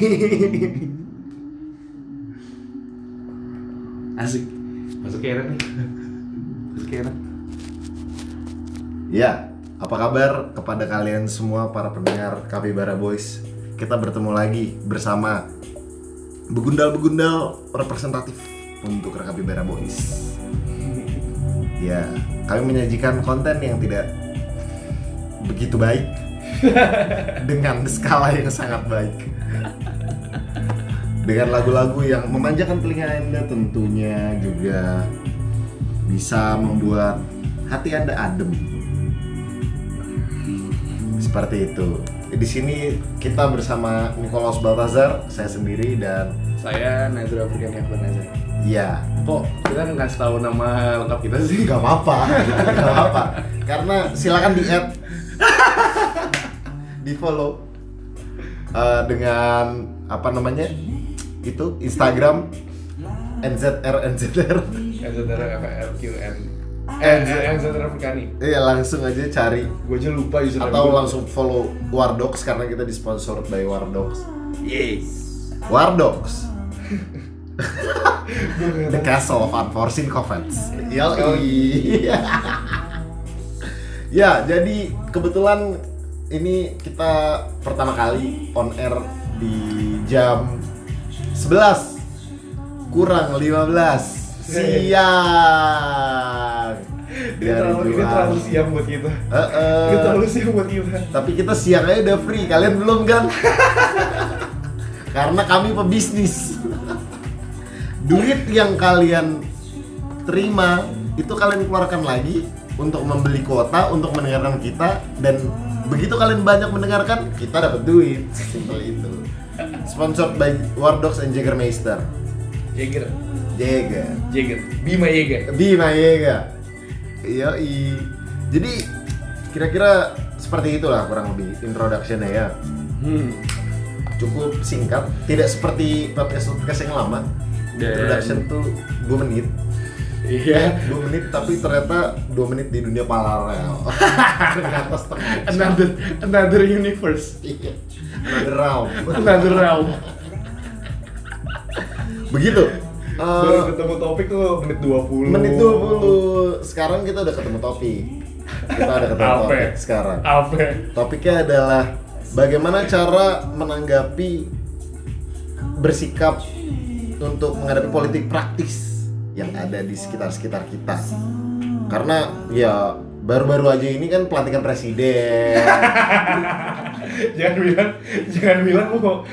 Asik. Masuk Karen nih. Masuk Karen. Ya, apa kabar kepada kalian semua para pendengar Kapibara Boys? Kita bertemu lagi bersama begundal-begundal representatif untuk Kapibara Boys. Ya, kami menyajikan konten yang tidak begitu baik dengan skala yang sangat baik. Dengan lagu-lagu yang memanjakan telinga Anda tentunya juga bisa membuat hati Anda adem seperti itu. Di sini kita bersama Nicholas Baltazar, saya sendiri dan Saya Nazra Afrikan Nazar. ya Kok kita nggak tahu nama lengkap kita sih? nggak apa-apa, nggak apa-apa. Karena silakan di add, di follow Eh, dengan apa namanya itu Instagram NZR NZR. NZR FRQN. Eh, NZR Afrikani. Iya langsung aja cari Gue aja lupa username atau langsung follow Wardox karena kita disponsored by Wardox. Yeay. Wardox. The Castle of Unforeseen Covenants. Yoi. ya, jadi kebetulan ini kita pertama kali on air di jam 11 kurang 15 siang. Ini terlalu, ini terlalu siang buat kita. Eh, eh. Ini terlalu siang buat kita. Tapi kita siang aja udah free, kalian belum kan? Karena kami pebisnis. Duit yang kalian terima itu kalian keluarkan lagi untuk membeli kuota untuk mendengarkan kita dan begitu kalian banyak mendengarkan kita dapat duit simpel itu sponsored by Wardox and Jägermeister Jager. Jäger Jager. Bima Jager. Bima Yega Yoi Jadi kira-kira seperti itulah kurang lebih introduction-nya ya Hmm. Cukup singkat, tidak seperti podcast-podcast yang lama Dan- Introduction tuh 2 menit Iya. 2 menit tapi ternyata 2 menit di dunia paralel Ternyata setengah. Another another universe. Iya. Another round Another realm. Begitu Eh, Baru ketemu topik tuh menit 20. menit 20 Sekarang kita udah ketemu topik Kita udah ketemu Apa? topik sekarang Apa? Topiknya adalah bagaimana cara menanggapi bersikap untuk menghadapi politik praktis yang ada di sekitar-sekitar kita. Karena ya baru-baru aja ini kan pelantikan presiden. jangan bilang jangan bilang mau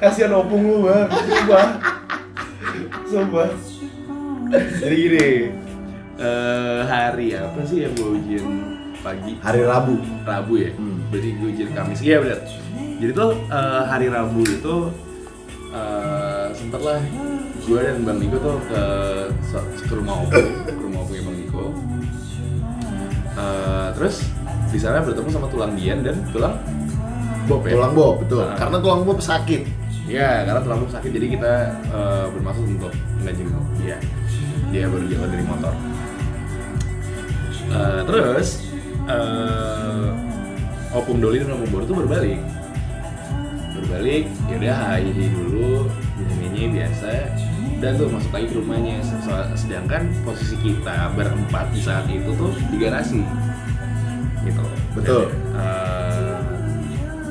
kasihan opung lu bang sumpah sumpah jadi gini eh hari apa sih yang gue ujian pagi Hari Rabu. Rabu ya Hmm. berarti gue ujian Kamis iya benar jadi tuh eh, hari Rabu itu eh, sempet lah gue dan Bang Niko tuh ke ke rumah opung ke rumah opungnya Bang Niko Eh, terus di sana bertemu sama tulang Dian dan tulang Bob ya Tulang Bob, betul. Nah. Karena tulang Bob sakit. Ya, karena tulang Bob sakit jadi kita bermaksud untuk ngejenguk dia. Dia baru jalan dari motor. Terus eh Opung Doli dan Opung Bor tuh berbalik. Berbalik, ya udah hai hi dulu, nyanyi biasa. Dan tuh masuk lagi ke rumahnya. Se- Sedangkan posisi kita berempat di saat itu tuh di garasi. Gitu. Betul. Dan, eh,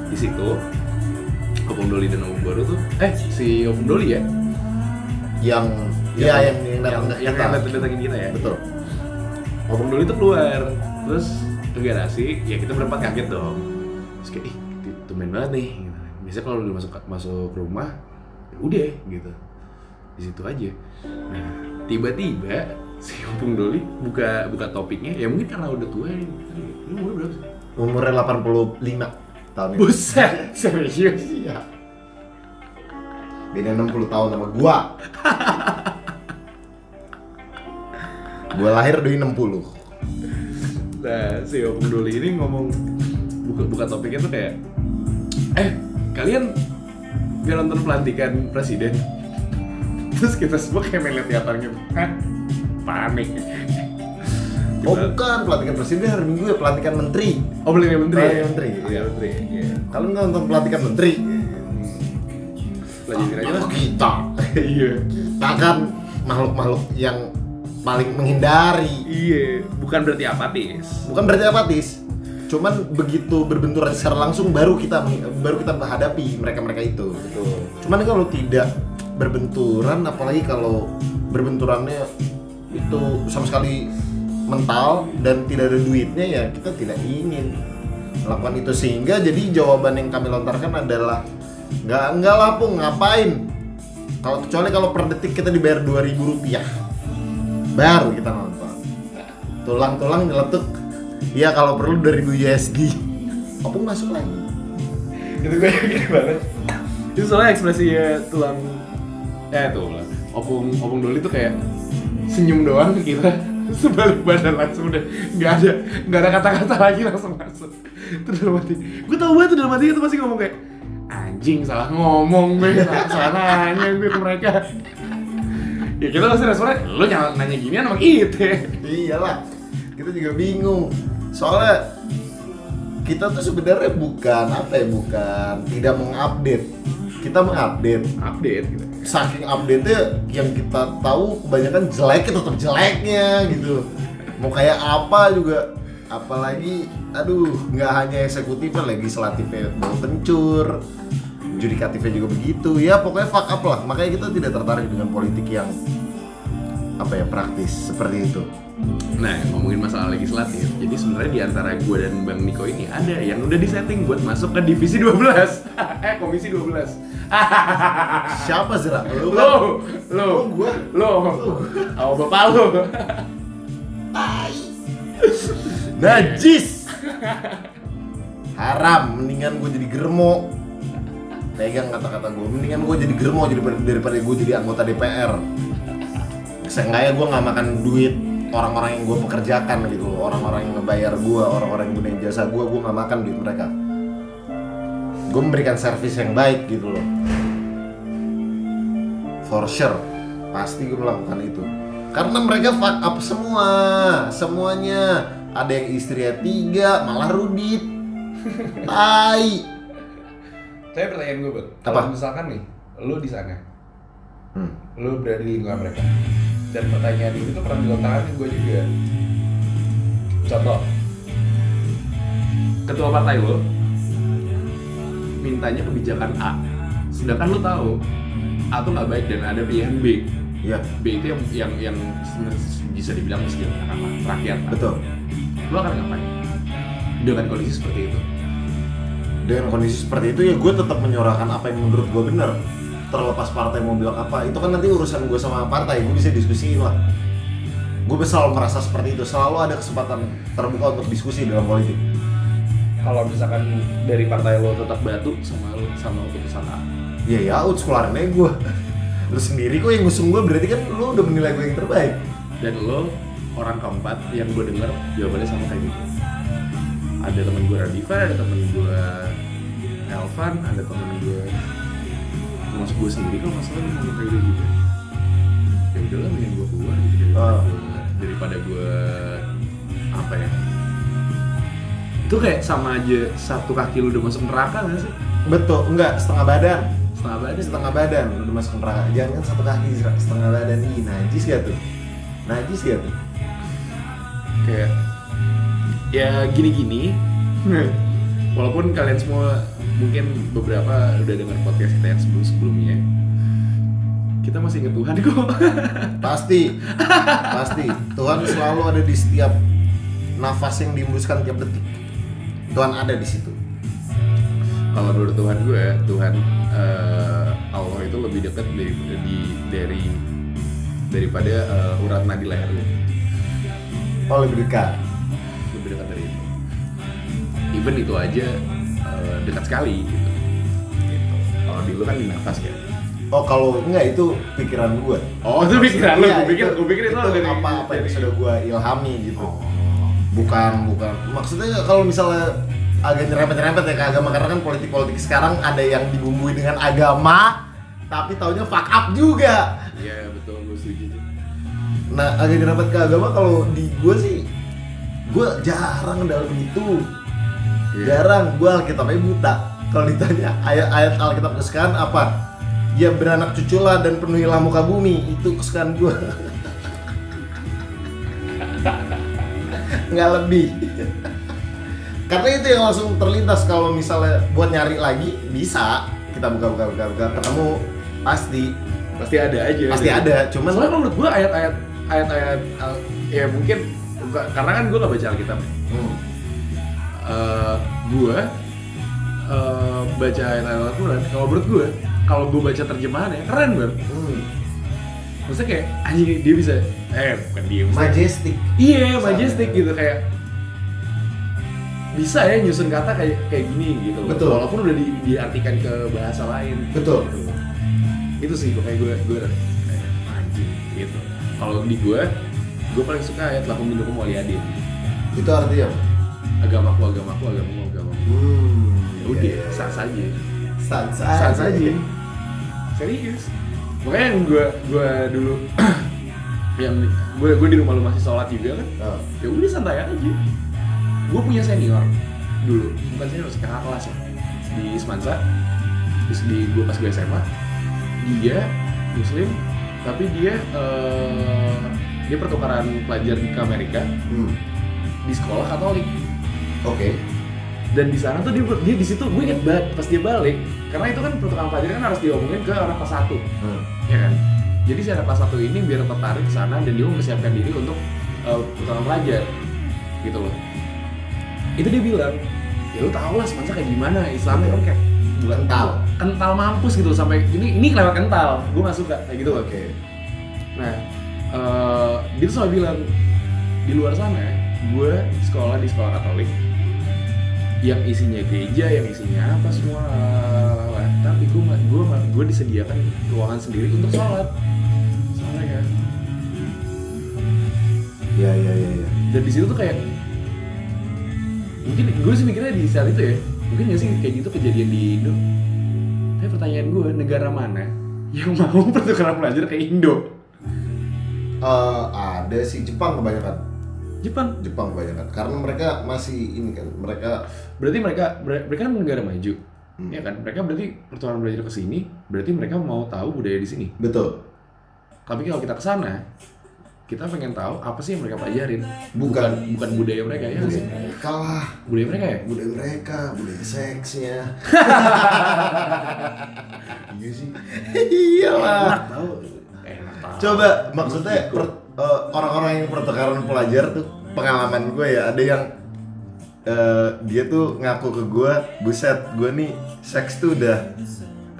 di situ Opung Doli dan Opung Baru tuh eh si Opung Doli ya Yang ya yang yang datang yang yang datang datangin kita ya Betul. Opung Doli tuh keluar terus ke garasi ya kita berempat kaget dong terus kayak ih banget nih. Biasanya kalau udah masuk masuk rumah ya udah gitu di situ aja nah tiba-tiba si Opung Doli buka buka topiknya ya mungkin karena udah tua ya lu umur berapa sih? Umurnya 85 tahun ini. Buset, serius? Iya. Beda 60 tahun sama gua. gua lahir dari 60. Nah, si Opung Doli ini ngomong buka buka topiknya tuh kayak eh kalian gak nonton pelantikan presiden terus kita semua kayak melihat di atas gitu Hah? panik Oh bukan, pelantikan presiden hari Minggu ya, pelantikan menteri Oh pelantikan menteri. Pelantikan menteri. Iya menteri. Iya. Kalau nggak nonton pelantikan menteri Lanjutin aja lah. Kita? Iya. Kita kan makhluk-makhluk yang paling menghindari Iya. Bukan berarti apatis. Bukan berarti apatis Cuman begitu berbenturan secara langsung baru kita baru kita menghadapi mereka-mereka itu. Betul. Cuman kalau tidak berbenturan, apalagi kalau berbenturannya itu sama sekali mental dan tidak ada duitnya ya kita tidak ingin melakukan itu. Sehingga jadi jawaban yang kami lontarkan adalah nggak nggak lah Pung, ngapain? Kalau kecuali kalau per detik kita dibayar 2000 rupiah baru kita nonton. Tulang-tulang nyeletuk ya kalau perlu 2000 USD Opung masuk lagi itu gue gini banget. Itu soalnya ekspresi tulang. Eh tuh opung opung doli tuh kayak senyum doang kita sebalik badan langsung udah nggak ada nggak ada kata-kata lagi langsung masuk. Itu dalam hati. Gue tau banget tuh dalam hati itu pasti ngomong kayak anjing salah ngomong gue. Salah, nanya gue ke mereka. Ya kita pasti responnya lo nyala nanya ginian sama kita. Iyalah kita juga bingung. Soalnya kita tuh sebenarnya bukan apa ya bukan tidak mengupdate. Kita mengupdate. Update gitu. Saking update nya yang kita tahu kebanyakan jelek itu tetap jeleknya gitu. Mau kayak apa juga. Apalagi aduh nggak hanya eksekutifnya legislatifnya mau kencur judikatifnya juga begitu. Ya pokoknya fuck up lah. Makanya kita tidak tertarik dengan politik yang apa ya praktis seperti itu Nah, ngomongin masalah legislatif, jadi sebenarnya di antara gue dan Bang Niko ini ada yang udah disetting buat masuk ke divisi 12 Eh, komisi 12 siapa Zera? Lu kan? Lo, lo, Oh, gua. lo, oh bapak lo Najis. Haram, mendingan gue jadi germo. Pegang kata-kata gue, mendingan gue jadi germo daripada daripada gue jadi anggota DPR. Seenggaknya gue nggak makan duit orang-orang yang gue pekerjakan gitu, orang-orang yang ngebayar gue, orang-orang yang gunain jasa gue, gue nggak makan duit mereka. Gue memberikan servis yang baik gitu loh. For sure, pasti gue melakukan itu. Karena mereka fuck up semua, semuanya. Ada yang istrinya tiga, malah rudit. Tai. Saya pertanyaan gue, Bang Apa? Misalkan nih, lo di sana Hmm. Lo berada di lingkungan mereka Dan pertanyaan ini tuh pernah dilontarkan gue juga Contoh Ketua partai lo Mintanya kebijakan A Sedangkan lo tahu A tuh nggak baik dan ada pilihan B Iya, B itu yang yang yang bisa dibilang miskin rakyat lah. betul. Lo akan ngapain? Dengan kondisi seperti itu Dengan kondisi seperti itu ya gue tetap menyuarakan apa yang menurut gue benar. Terlepas partai mau bilang apa, itu kan nanti urusan gue sama partai, gue bisa diskusiin lah. Gue selalu merasa seperti itu, selalu ada kesempatan terbuka untuk diskusi dalam politik. Kalau misalkan dari partai lo tetap batu sama lo sama keputusan A Iya ya, out sekularin aja gue. Lu sendiri kok yang ngusung gue, berarti kan lu udah menilai gue yang terbaik. dan lo orang keempat yang gue denger jawabannya sama kayak gitu ada temen gue Radifa ada temen gue Elvan ada temen gue termasuk gue sendiri kalau masalah ngomong kayak gitu juga. Ya udahlah mending gue keluar gitu daripada Ah. gue daripada gue apa ya? Itu kayak sama aja satu kaki lu udah masuk neraka gak sih? Betul, enggak, setengah badan. setengah badan? Setengah badan udah masuk neraka. Jangan kan satu kaki setengah badan. Ih najis gak tuh? Najis gak tuh? Kayak ya gini-gini. Walaupun kalian semua mungkin beberapa udah dengar podcast kita yang sebelum sebelumnya. Kita masih inget Tuhan kok. Pasti. Pasti. Tuhan selalu ada di setiap nafas yang dihembuskan tiap detik. Tuhan ada di situ. Kalau menurut Tuhan gue Tuhan eh, Allah itu lebih dekat dari di, dari daripada eh, urat nadi leher lu. Oh lebih dekat. Lebih dekat dari itu. Even itu aja dekat sekali gitu, gitu. kalau di lu kan di nafas kan oh kalau enggak itu pikiran gue Oh itu pikiran lu, Iya, gue pikir, gue pikir itu, dari apa apa yang sudah gue ilhami gitu. Oh. bukan bukan. Maksudnya kalau misalnya agak nyerempet-nyerempet ya ke agama karena kan politik-politik sekarang ada yang dibumbui dengan agama tapi taunya fuck up juga. Iya betul, gue setuju. Nah, agak nyerempet ke agama kalau di gue sih gue jarang dalam itu Iya. jarang gue alkitabnya buta. Kalau ditanya ayat-ayat alkitab kesukaan apa? Ya beranak cuculah dan penuhilah muka bumi. Itu kesukaan gue nggak lebih. Karena itu yang langsung terlintas. Kalau misalnya buat nyari lagi bisa. Kita buka buka buka buka ketemu. Pasti. Pasti ada aja. Pasti gitu. ada. Cuman soalnya menurut gue ayat-ayat ayat-ayat al- ya mungkin karena kan gue gak baca Alkitab. Hmm. Eh, gue eh, baca ayat-ayat Al-Quran kalau menurut gue kalau gue baca terjemahannya keren banget Hmm. maksudnya kayak anjing dia bisa eh bukan dia maksudnya- majestic iya majestic gitu kayak bisa ya nyusun kata kayak kayak gini gitu loh. Betul. walaupun udah di, diartikan ke bahasa lain Betul. Gitu. itu sih kayak gue gue kayak anjing gitu kalau di gue gue paling suka ayat lakum minukum waliyadin itu artinya apa? Agamaku agamaku agamaku agamaku Hmm. ya udah sah saja Sah sah saja serius. Makanya yang gue gue dulu yang gue gue di rumah lu masih sholat juga kan? Oh. ya udah santai aja. Gue punya senior dulu. Bukan senior kakak kelas lah di Semansa. Terus di gue pas gue SMA dia muslim tapi dia eh, dia pertukaran pelajar ke Amerika. Hmm. di sekolah Katolik Oke. dan di sana tuh dia dia di situ gue inget banget pas dia balik karena itu kan pertukaran pelajar kan harus diomongin ke anak kelas satu Hmm. ya kan jadi si anak kelas satu ini biar tertarik ke sana dan dia mempersiapkan diri untuk uh, pertukaran pelajar gitu loh itu dia bilang ya lu tau lah semansa kayak gimana Islamnya kan kayak bukan Kental. kental mampus gitu sampai ini ini kelewat kental gue gak suka kayak gitu Oke. nah eh, dia tuh selalu bilang di luar sana gue sekolah di sekolah Katolik yang isinya gereja, yang isinya apa semua lalala. tapi gue gue gue disediakan ruangan sendiri untuk sholat soalnya kan Iya iya iya. iya. dan di situ tuh kayak mungkin gue sih mikirnya di saat itu ya mungkin gak sih kayak gitu kejadian di Indo tapi pertanyaan gue negara mana yang mau pertukaran pelajar ke Indo Eh, ada sih Jepang kebanyakan. Jepang Jepang kebanyakan. Karena mereka masih ini kan, mereka berarti mereka mereka kan negara maju Hmm. ya kan mereka berarti pertukaran belajar ke sini berarti mereka mau tahu budaya di sini betul. tapi kalau kita ke sana kita pengen tahu apa sih yang mereka pelajarin Bukan. bukan budaya mereka ya Budaya mereka lah. budaya mereka ya Budaya mereka, budaya seksnya. iya sih Iyalah. enak tahu enak tahu Coba maksudnya per- eh, orang-orang yang pertukaran pelajar tuh pengalaman gue ya ada yang eh, dia tuh ngaku ke gue, buset gue nih seks tuh udah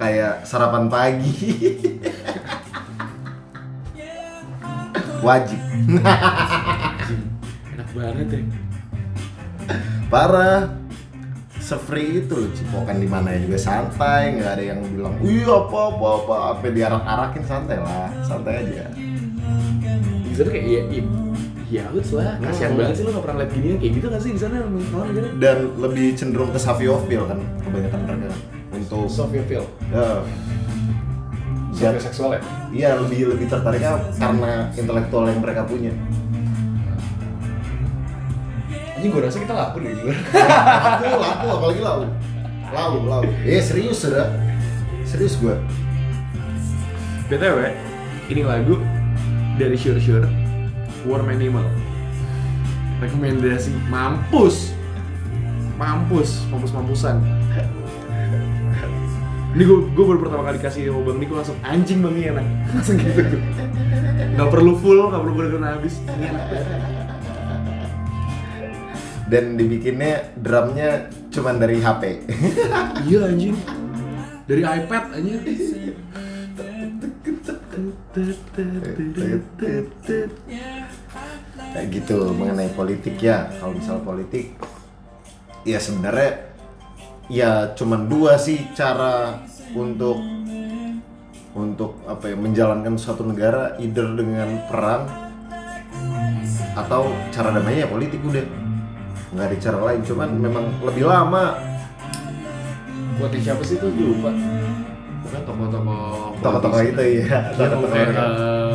kayak sarapan pagi. Wajib. enak banget ya Parah. Sefree itu loh, cipokan di mana juga santai, nggak ada yang bilang, iya apa apa apa, apa diarak-arakin santai lah, santai aja. Di sana kayak ya ya, ya lah kasihan Hmm. banget sih lo nggak pernah lihat gini kayak gitu nggak sih di sana dan lebih cenderung ke saviofil kan kebanyakan mereka untuk Sofiofil ya, Sofia ya, seksual ya iya lebih lebih tertariknya karena intelektual yang mereka punya ini gue rasa kita laku deh gue laku laku apalagi lau lau lau eh serius sudah serius gue btw ini lagu dari Sure Sure Warm Animal. Rekomendasi mampus. Mampus mampus mampusan ini gue gue baru pertama kali kasih sama bang Niko langsung anjing bang ini enak. Langsung gitu. Nggak perlu full nggak perlu bener habis. Ini enak banget. dan dibikinnya drumnya cuman dari HP iya anjing. Dari iPad aja kayak gitu mengenai politik ya. Kalau misal politik ya sebenarnya ya cuman dua sih cara untuk untuk apa ya menjalankan suatu negara either dengan perang atau cara damainya ya politik udah. Nggak ada cara lain cuman memang lebih lama. Buat siapa sih gue lupa bukan tokoh-tokoh tokoh-tokoh itu ya Dia tokoh-tokoh kayak, mereka. eh,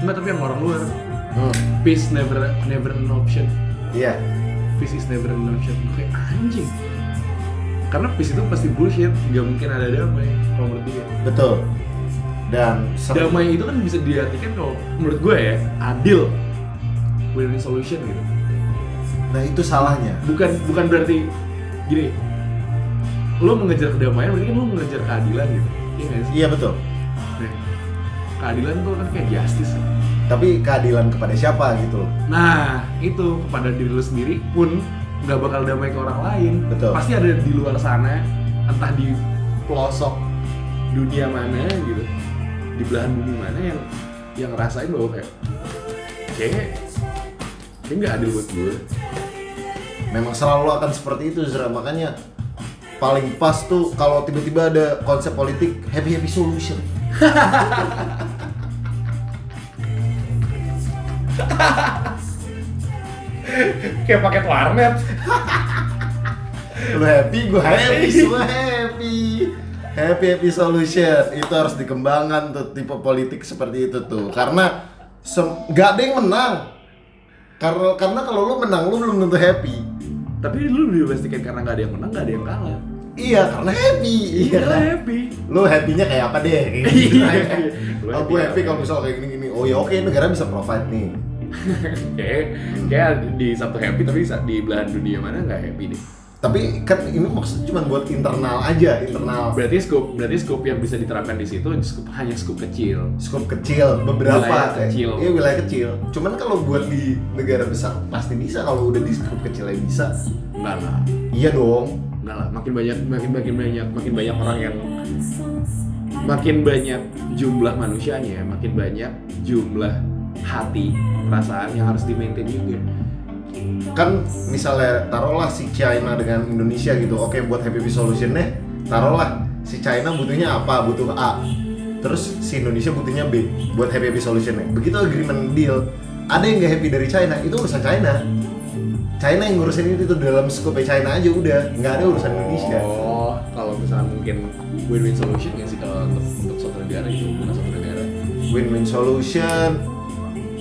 enggak tapi yang orang luar Hmm. peace never never an option Iya. peace is never an option kayak anjing karena peace itu pasti bullshit nggak mungkin ada damai kalau menurut dia Betul. Dan damai itu kan bisa diartikan kalau menurut gue ya adil win-win solution gitu Nah itu salahnya. bukan bukan berarti gini lo mengejar kedamaian berarti kan lo mengejar keadilan gitu iya sih Iya betul. Nah, keadilan tuh kan kayak justice Tapi keadilan kepada siapa gitu loh. nah itu kepada diri lo sendiri pun nggak bakal damai ke orang lain Betul. pasti ada di luar sana entah di pelosok dunia mana gitu di belahan bumi mana yang yang ngerasain bahwa kayak kayak kayak nggak adil buat gue Memang selalu akan seperti itu Zra. Makanya paling pas tuh kalau tiba-tiba ada konsep politik happy happy solution. kayak paket warnet. Lu happy, gue happy, semua happy. Happy happy solution. Itu harus dikembangkan tuh tipe politik seperti itu tuh. Karena nggak ada yang menang. Karena karena kalau lu menang lu belum tentu happy. Tapi lu dipastikan karena nggak ada yang menang nggak ada yang kalah iya karena happy. Iya. Karena happy. Lu happynya kayak apa deh? Kayak gitu. Oh, happy. Gue happy kalau misal kayak gini gini oh ya oke negara bisa provide nih. Kayak kayak di satu happy tapi di belahan dunia mana nggak happy deh tapi kan ini maksudnya cuma buat internal aja internal. Berarti scope berarti scope yang bisa diterapkan di situ scope, hanya scope kecil. Skop kecil beberapa Wilayah kayak- kecil. iya wilayah kecil. Cuman kalau buat di negara besar pasti bisa kalau udah di skop kecilnya bisa. Enggak lah. Iya dong. Enggak lah makin banyak makin makin banyak makin banyak orang yang makin banyak jumlah manusianya makin banyak jumlah hati perasaan yang harus di maintain juga kan misalnya taruhlah si China dengan Indonesia gitu oke buat happy solution deh taruhlah si China butuhnya apa? Butuh A. Terus si Indonesia butuhnya B buat happy happy solutionnya begitu agreement deal. Ada yang nggak happy dari China itu urusan China. China yang ngurusin itu, itu dalam scope China aja udah nggak ada urusan Indonesia. Oh kalau misalnya mungkin win-win solution ya sih kalau untuk untuk suatu negara itu bukan suatu negara? Win-win solution.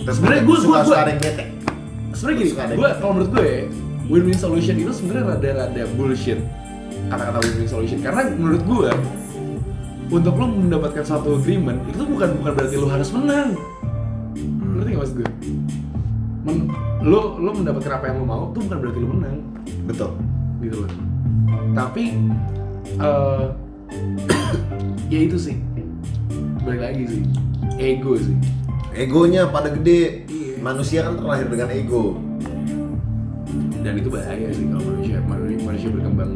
Terus Sebenarnya gua- suka gua- suka sebenarnya gini gue kalau menurut gue ya, win-win solution itu sebenarnya rada-rada bullshit. Kata-kata win-win solution. Karena menurut gue untuk lo mendapatkan satu agreement itu bukan bukan berarti lo harus menang. Ngerti gak maksud gue Men, lo lo mendapatkan apa yang lo mau tuh bukan berarti lo menang. Betul. Gitu loh. Tapi eh ya itu sih. Balik lagi sih. Ego sih. Egonya pada gede. Manusia kan terlahir dengan ego. Dan itu bahaya sih kalau manusia. Manusia, manusia berkembang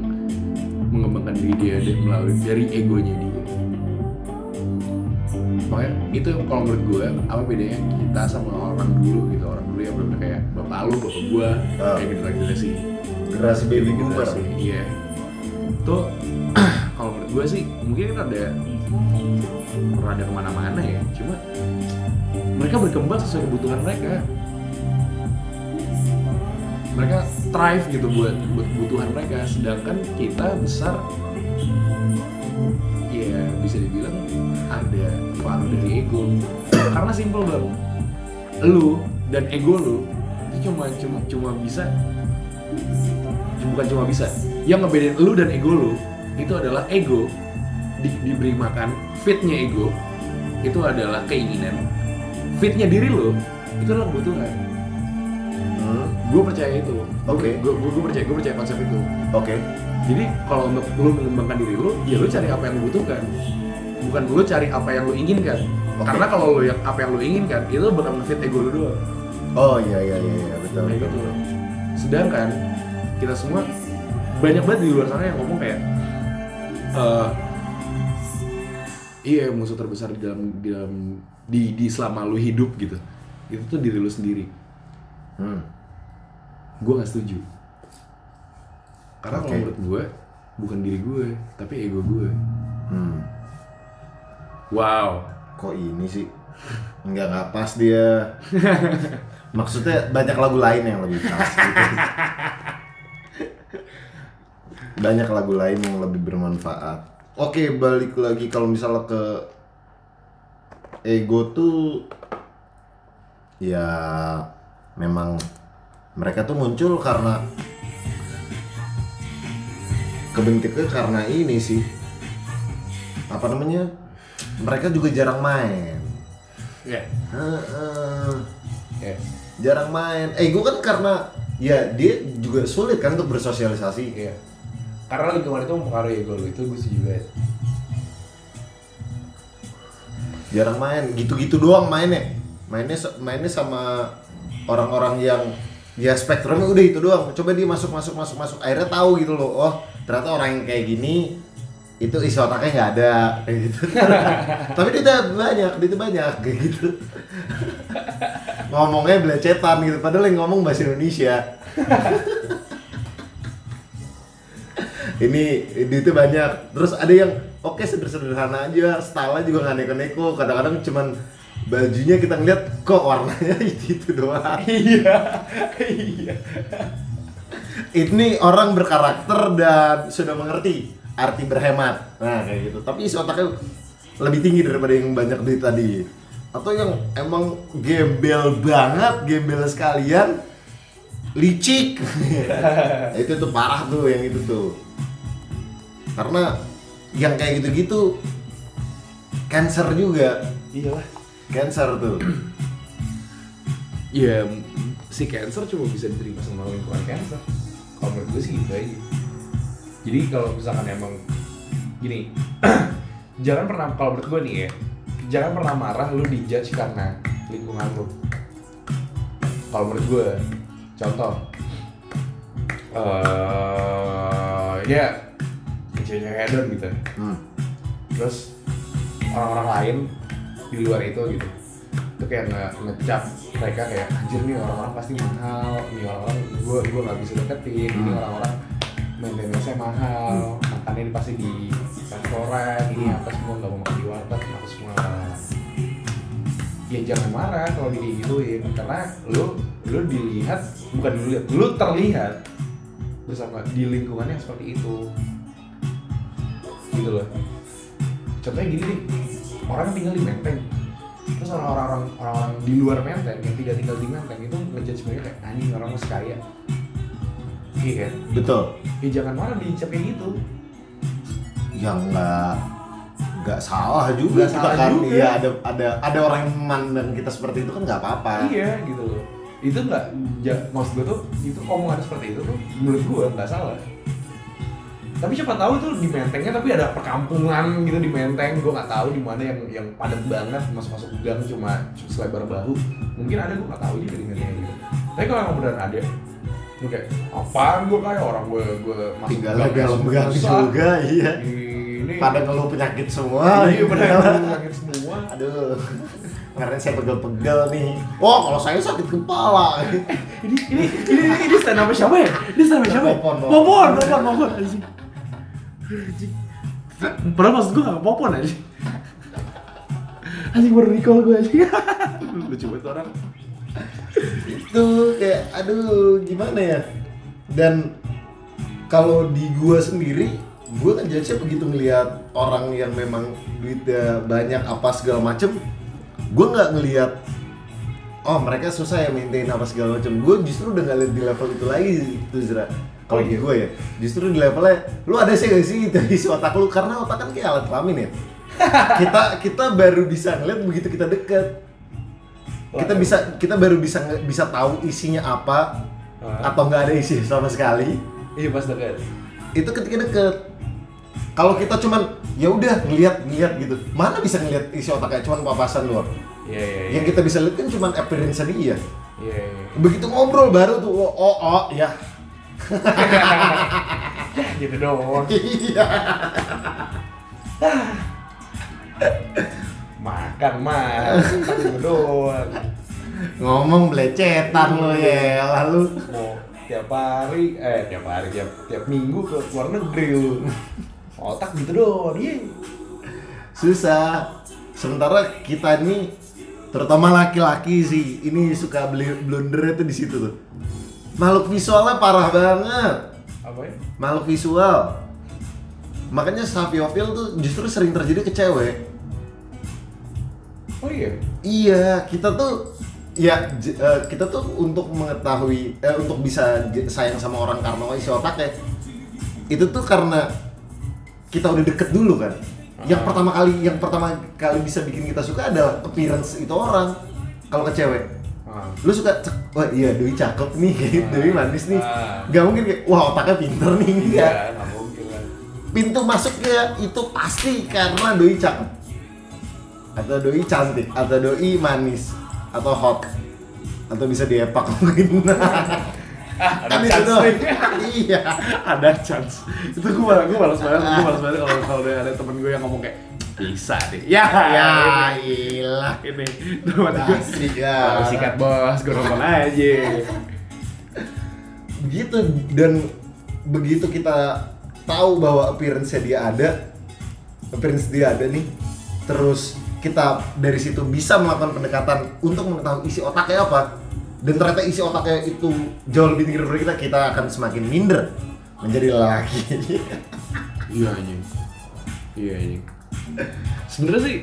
mengembangkan diri dia dan melalui dari egonya dia. Makanya itu kalau menurut gue apa bedanya kita sama orang dulu gitu? Orang dulu yang benar kayak bapak lu bapak gue Ah. kayak generasi generasi baby boomer. Iya. Tuh gue sih mungkin kan ada rada ke mana-mana ya cuma mereka berkembang sesuai kebutuhan mereka. Mereka thrive gitu buat buat kebutuhan mereka sedangkan kita besar ya bisa dibilang ada pengaruh dari ego. Karena simple bang lu dan ego lu itu cuma cuma cuma bisa bukan cuma bisa yang ngebedain lu dan ego lu itu adalah ego. Di, diberi makan fitnya ego. Itu adalah keinginan. Fitnya diri lu itu adalah kebutuhan. Hmm, gue percaya itu. Oke. gue gue percaya gue percaya konsep itu. Oke. Jadi kalau untuk lu mengembangkan diri lu ya lu cari apa yang lu butuhkan. Bukan lu cari apa yang lu inginkan. Oke. karena kalau lu yang apa yang lu inginkan itu bakal ngefit ego lu doang. Oh iya iya iya iya, betul betul gitu. sedangkan kita semua banyak banget di luar sana yang ngomong kayak eh iya musuh terbesar di dalam di dalam di, di selama lu hidup gitu. Itu tuh diri lu sendiri. Hmm. gue gak setuju. Karena kalau menurut gue bukan diri gue tapi ego gue Hmm. wow. Kok ini sih? Nggak nggak pas dia. Maksudnya banyak lagu lain yang lebih pas gitu. banyak lagu lain yang lebih bermanfaat. Oke balik lagi kalau misalnya ke ego tuh ya memang mereka tuh muncul karena kebentuknya karena ini sih. Apa namanya? Mereka juga jarang main. Ya. Heeh. ya. Jarang main. Eh gue kan karena ya dia juga sulit kan untuk bersosialisasi. Iya karena lingkungan itu mempengaruhi ego lu itu gue setuju banget. Jarang main gitu-gitu doang mainnya. Mainnya mainnya sama orang-orang yang ya spektrumnya udah itu doang. Coba dia masuk masuk masuk masuk. Akhirnya tahu gitu loh oh ternyata orang yang kayak gini itu isi otaknya nggak ada kayak gitu. Tapi dia banyak dia banyak kayak gitu. Ngomongnya belecetan gitu padahal yang ngomong bahasa Indonesia ini itu banyak. Terus ada yang oke sederhana aja style juga nggak neko-neko. Kadang-kadang cuman bajunya kita ngeliat kok warnanya itu itu doang. Iya iya. Ini orang berkarakter dan sudah mengerti arti berhemat. Nah kayak gitu. Tapi isi otaknya lebih tinggi daripada yang banyak duit tadi. Atau yang emang gembel banget gembel sekalian licik. Itu tuh parah tuh yang itu tuh. Karena yang kayak gitu-gitu cancer juga. Iyalah. Cancer tuh. Ya si cancer cuma bisa diterima sama lingkungan cancer. Kalau menurut gue sih gitu aja. Jadi kalau misalkan emang gini jangan pernah kalau menurut gue nih ya jangan pernah marah lu dijudge karena lingkungan lu. Kalau menurut gue contoh. Eh ya cewek-cewek hedon gitu. Hmm. terus orang-orang lain di luar itu gitu. Itu kayak nge ngecap mereka kayak anjir nih orang-orang pasti mahal. Nih orang-orang gue gue nggak bisa deketin. Ini Hmm. orang-orang maintenance-nya mahal. Makannya ini pasti di restoran ini apa semua nggak mau makan di warteg apa semua ya jangan marah kalau digituin. Karena lu lu dilihat bukan dilihat lu terlihat bersama di lingkungan yang seperti itu. Gitu loh. Contohnya gini nih orang tinggal di menteng. Terus orang-orang orang-orang di luar menteng yang tidak tinggal di menteng itu ngejudge mereka kayak anjing orang masih kaya. Iya kan? Betul. Ya jangan marah dicap kayak gitu. Yang nggak nggak salah juga Nggak kita salah kan. juga. iya ada ada ada orang yang memandang kita seperti itu kan nggak apa-apa. Iya gitu loh. Itu nggak ja, maksud gue tuh itu omongan seperti itu tuh menurut gue nggak salah. Tapi siapa tahu tuh di mentengnya tapi ada perkampungan gitu di menteng. Gue nggak tahu di mana yang yang padat banget masuk masuk gang cuma selebar bahu. Mungkin ada gue nggak tahu juga di menteng gitu. Tapi kalau yang beneran ada gue kayak apaan gue kayak orang gue gue masuk tinggal gang gang juga iya ini pada ngeluh penyakit semua iya gitu. bener sakit semua aduh karena saya pegel-pegel nih oh kalau saya sakit kepala ini ini ini ini stand up siapa ya? Ini stand up siapa? ya? Popon, Popon, popon, popon. Padahal maksud gue gak popon anjing. Anjing baru recall gue anjing. Lucu banget orang. itu kayak aduh gimana ya dan kalau di gua sendiri gua kan jadinya begitu ngelihat orang yang memang duitnya banyak apa segala macem gua nggak ngelihat oh mereka susah ya maintain apa segala macem. Gua justru udah nggak lihat di level itu lagi tuh Zra kalau Oh, di iya. gue ya justru di levelnya lu ada sih gak sih dari otak lu? Karena otak kan kayak alat kelamin ya. Kita kita baru bisa ngeliat begitu kita deket. Kita bisa kita baru bisa bisa tahu isinya apa Ah. atau nggak ada isi sama sekali. Iya pas deket. itu ketika deket kalau kita cuman ya udah ngeliat ngeliat gitu mana bisa ngeliat isi otaknya cuman papasan doang Iya iya iya. yang kita bisa lihat kan cuman appearance dia Iya iya. begitu ngobrol baru tuh oh oh, oh ya Ya gitu doang. iya Makan mah. Gitu doang. ngomong belecetan lo ya lalu Mau tiap hari, eh tiap hari, tiap tiap minggu ke luar negeri lu. Otak gitu doang. Iya. susah sementara kita ini terutama laki-laki sih ini suka beli blundernya tuh di situ tuh makhluk visualnya parah banget Apa ya? makhluk visual makanya sapiofil tuh justru sering terjadi ke cewek Oh iya. iya kita tuh ya j- eh, kita tuh untuk mengetahui eh, untuk bisa j- sayang sama orang karena isi otaknya itu tuh karena kita udah deket dulu kan. Yang Ah. pertama kali yang pertama kali bisa bikin kita suka adalah appearance itu orang. Kalau ke cewek. Ah. lu suka cek, wah iya Doi cakep nih gitu, Doi manis nih. Ah. gak mungkin kayak wah otaknya pinter nih. Iya, enggak nggak mungkin lah. pintu masuknya itu pasti karena doi cakep. Atau doi cantik atau doi manis atau hot atau bisa diepak mungkin Ah, ada Kan itu chance nih. iya ada chance. Itu gue malah gue malas banget, gue malas banget kalau kalau ada temen gue yang ngomong kayak bisa deh. Ya, ya ilah ini. Temen gue Basi, ya. "Oh, sikat bos, gue nonton aja. begitu dan begitu kita tahu bahwa appearance dia ada appearance dia ada nih terus kita dari situ bisa melakukan pendekatan untuk mengetahui isi otaknya apa dan ternyata isi otaknya itu jauh lebih tinggi dari kita kita akan semakin minder menjadi lelaki Iya anjing. Iya anjing. Sebenarnya sih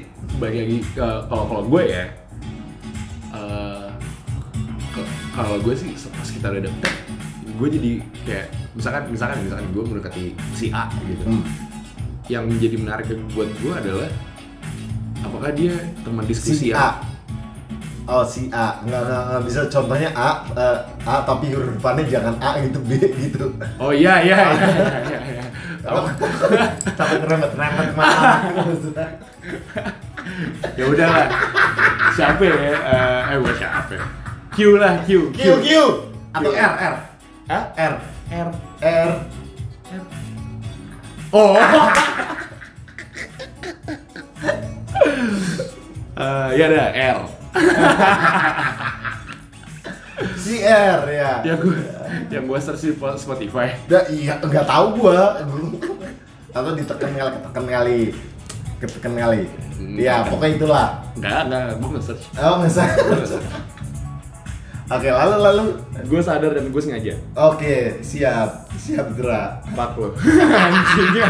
balik lagi kalau kalau gue ya. eh, kalau gue sih pas kita udah deket, gue jadi kayak misalkan misalkan misalkan gue mendekati si A gitu. Hmm. Yang menjadi menarik buat gue adalah apakah dia teman diskusi si yang A oh si A nggak, nggak, nggak bisa contohnya A eh, A tapi huruf depannya jangan A gitu B gitu Oh iya iya iya iya. iya. Tahu? tapi ngeremet remet mana ya udah lah. Siapa ya? Eh, eh bukan siapa? ya? Q lah Q. Q Q atau Q. R R Hah? R R. R Oh. Eh, ya ada R. si R ya Yang gue yang gue search di Spotify. Da, iya nggak tahu gua atau ditekan kali ketekan kali ketekan kali Hmm. ya pokoknya itulah Enggak, enggak, gue nggak search. oh usah oke lalu lalu Gue sadar dan gue sengaja. oke siap siap Dra Fuck lo. Anjing.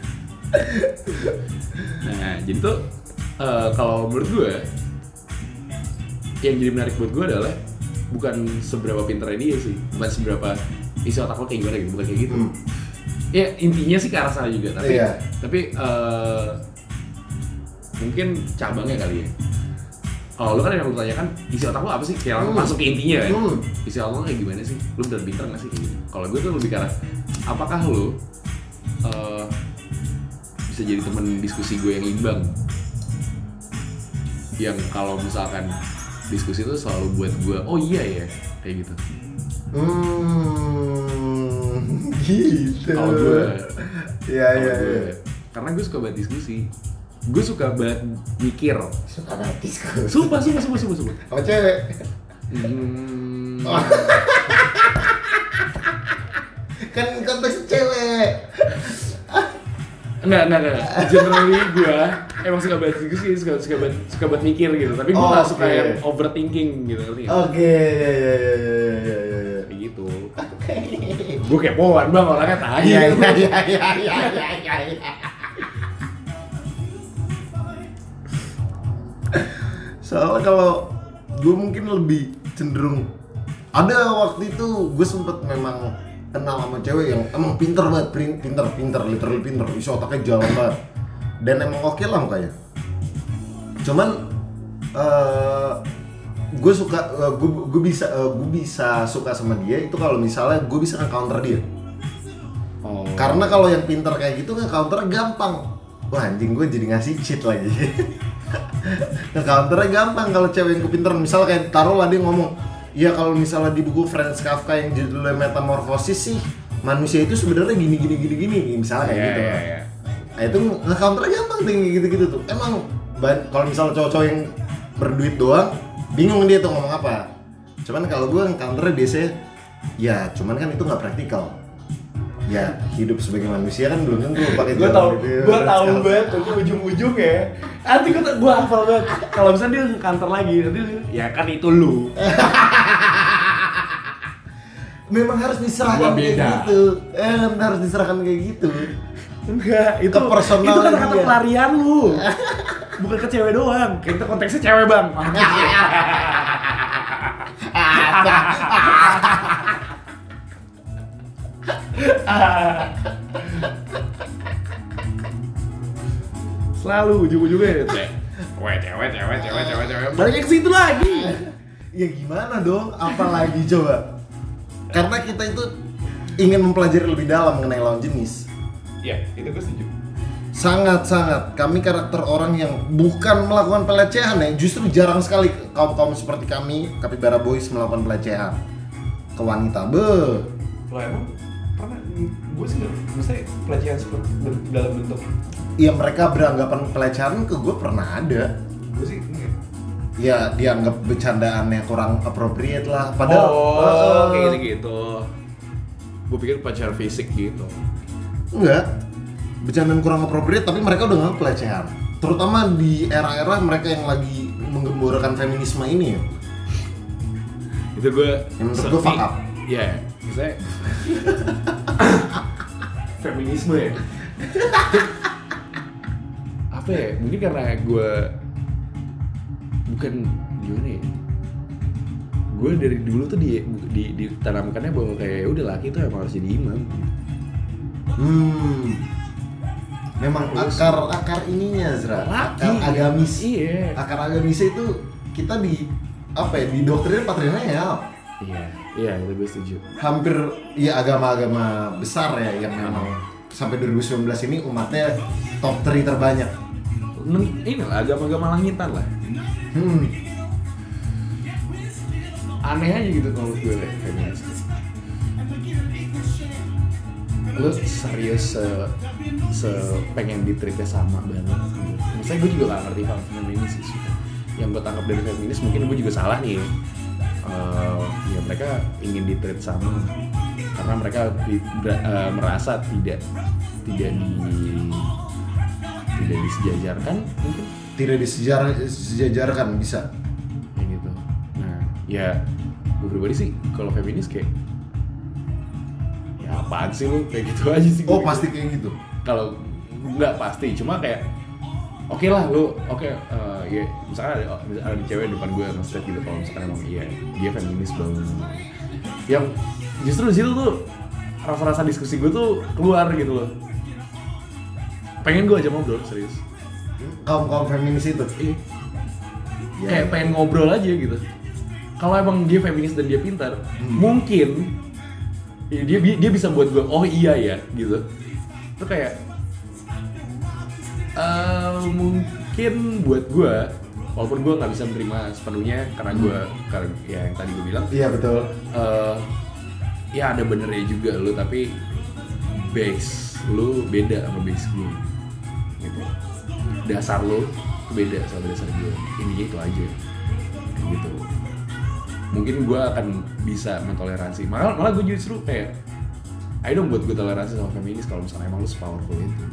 nah, jadi tuh eh, kalau menurut gue yang jadi menarik buat gue adalah bukan seberapa pintarnya dia sih, bukan seberapa isi otak lo kayak gimana gitu, bukan kayak gitu. Hmm. Ya intinya sih ke arah sana juga, tapi Iya. tapi eh, mungkin cabangnya kali ya. Kalau lu kan yang lu tanyakan isi otak lu apa sih? Kayak Hmm. masuk ke intinya kan. Hmm. Isi otak lu kayak gimana sih? Lu bener pinter gak sih? Gitu. Kalau gue tuh lebih ke arah apakah lu eh, bisa jadi temen diskusi gue yang imbang? Yang kalau misalkan diskusi itu selalu buat gue, oh iya ya, kayak gitu. hmm gitu Kalau gue, ya ya ya karena gue suka banget diskusi. Gue suka banget mikir. suka banget diskusi Sumpah, sumpah, sumpah, sumpah, sumpah. sama cewek Hmm, Oh. kan konteks cewek Enggak, enggak, enggak. Generally gue emang suka banget diskusi, suka, suka, banget, suka banget mikir gitu. Tapi gue Oh, gak suka oke. yang overthinking gitu, ngerti oke ya ya ya ya ya ya ya Kayak gitu. Gue kepoan bang, orangnya tai. Iya iya iya iya iya iya iya. Soalnya kalau gue mungkin lebih cenderung ada waktu itu gue sempet memang kenal sama cewek yang emang pinter banget, pin- pinter, pinter, literally pinter, isi otaknya jalan banget dan emang oke lah mukanya. Cuman eh gue suka, gue gue bisa gue bisa suka sama dia itu kalau misalnya gue bisa nge-counter dia. Oh. Karena kalau yang pinter kayak gitu nge counter gampang. Wah anjing gue jadi ngasih cheat lagi. nge counternya gampang kalau cewek yang kepinteran. Misalnya kayak taruh lah dia ngomong, Iya kalau misalnya di buku Franz Kafka yang judulnya Metamorphosis sih manusia itu sebenarnya gini gini gini gini misalnya kayak Iya, gitu. iya, iya. Nah itu nge counternya gampang tuh yang gitu gitu tuh. Emang kalau misalnya cowok-cowok yang berduit doang bingung dia tuh ngomong apa. Cuman kalau gue nge counternya biasanya ya cuman kan itu nggak praktikal. Ya hidup sebagai manusia kan belum tentu pakai Gue tau, ya, gue tau banget tuh ujung-ujung ya. Nanti gue gue hafal banget. Kalau misalnya dia ke kantor lagi, nanti ya kan itu lu. Memang harus diserahkan Gua kayak gitu. Eh, harus diserahkan kayak gitu. Enggak, itu Ke personal itu kata-kata dia. pelarian lu. Bukan ke cewek doang. Kita konteksnya cewek, Bang. Selalu ujung-ujungnya cewek, cewek, cewek, cewek, cewek, cewek. Balik ke situ lagi. ya gimana dong apalagi coba karena kita itu ingin mempelajari lebih dalam mengenai lawan jenis. Iya, itu gue setuju. sangat-sangat kami karakter orang yang bukan melakukan pelecehan ya justru jarang sekali kaum kaum seperti kami kapibara boys melakukan pelecehan. Ke wanita be. Lo emang pernah? Gue sih maksudnya pelecehan seperti dalam bentuk ya mereka beranggapan pelecehan ke gue pernah ada. Gue sih enggak. Ya dianggap bercandaannya kurang appropriate lah padahal oh, eh, kayak gitu gitu. Gue pikir pacar fisik gitu. enggak bercandaan kurang appropriate tapi mereka udah nganggap pelecehan terutama di era-era mereka yang lagi menggemborakan feminisme ini ya Itu gue. Yang menurut gue fuck up. Iya, misalnya feminisme ya. Apa ya? Mungkin karena gue bukan gimana ya? Gue dari dulu tuh di, di, ditanamkannya bahwa kayak "Ya udah laki tuh emang harus jadi imam. Hmm. Memang Terus- akar akar ininya Zra. Laki. Akar agamis. Iya. Akar agamis itu kita di apa ya di doktrin patriarkal. Iya, iya itu gue setuju. Hampir ya agama-agama besar ya yang memang sampai 2019 ini umatnya top 3 terbanyak. Ini lah agama-agama langitan lah. Hmm. Aneh aja gitu kalau gue liat feminis. Lu serius se, se pengen ditreatnya sama banget gitu. Misalnya gue juga gak ngerti hal feminis sih Yang gue tangkap dari feminis mungkin gue juga salah nih Eh, ya mereka ingin ditreat sama karena mereka di- ber- eh, merasa tidak tidak di tidak disejajarkan? Mungkin. Tidak disejar disejajarkan bisa. kayak gitu. Nah ya gue pribadi sih kalau feminis kayak ya apaan sih lu? Kayak gitu aja sih Oh pasti kayak gitu. kalau nggak pasti cuma kayak oke lah lu oke eh, ya misalkan ada, ada cewek depan gue nge gitu kalau misalkan emang iya dia feminis banget. Yang justru di situ tuh rasa-rasa diskusi gue tuh keluar gitu loh pengen gue aja ngobrol serius Kaum kaum feminis itu. Iya. Ya, kayak ya. pengen ngobrol aja gitu kalau emang dia feminis dan dia pintar mungkin ya dia dia bisa buat gue oh iya ya gitu itu kayak eh, mungkin buat gue walaupun gue nggak bisa menerima sepenuhnya karena gue karena ya yang tadi gue bilang Iya betul. eh ya ada benernya juga lu tapi base lu beda sama base gue gitu. Dasar lu beda sama dasar gue intinya itu aja. Kayak gitu. Mungkin gue akan bisa mentoleransi. Malah malah gue justru kayak ayo dong buat gue toleransi sama feminis kalau misalnya emang lu sepowerful itu.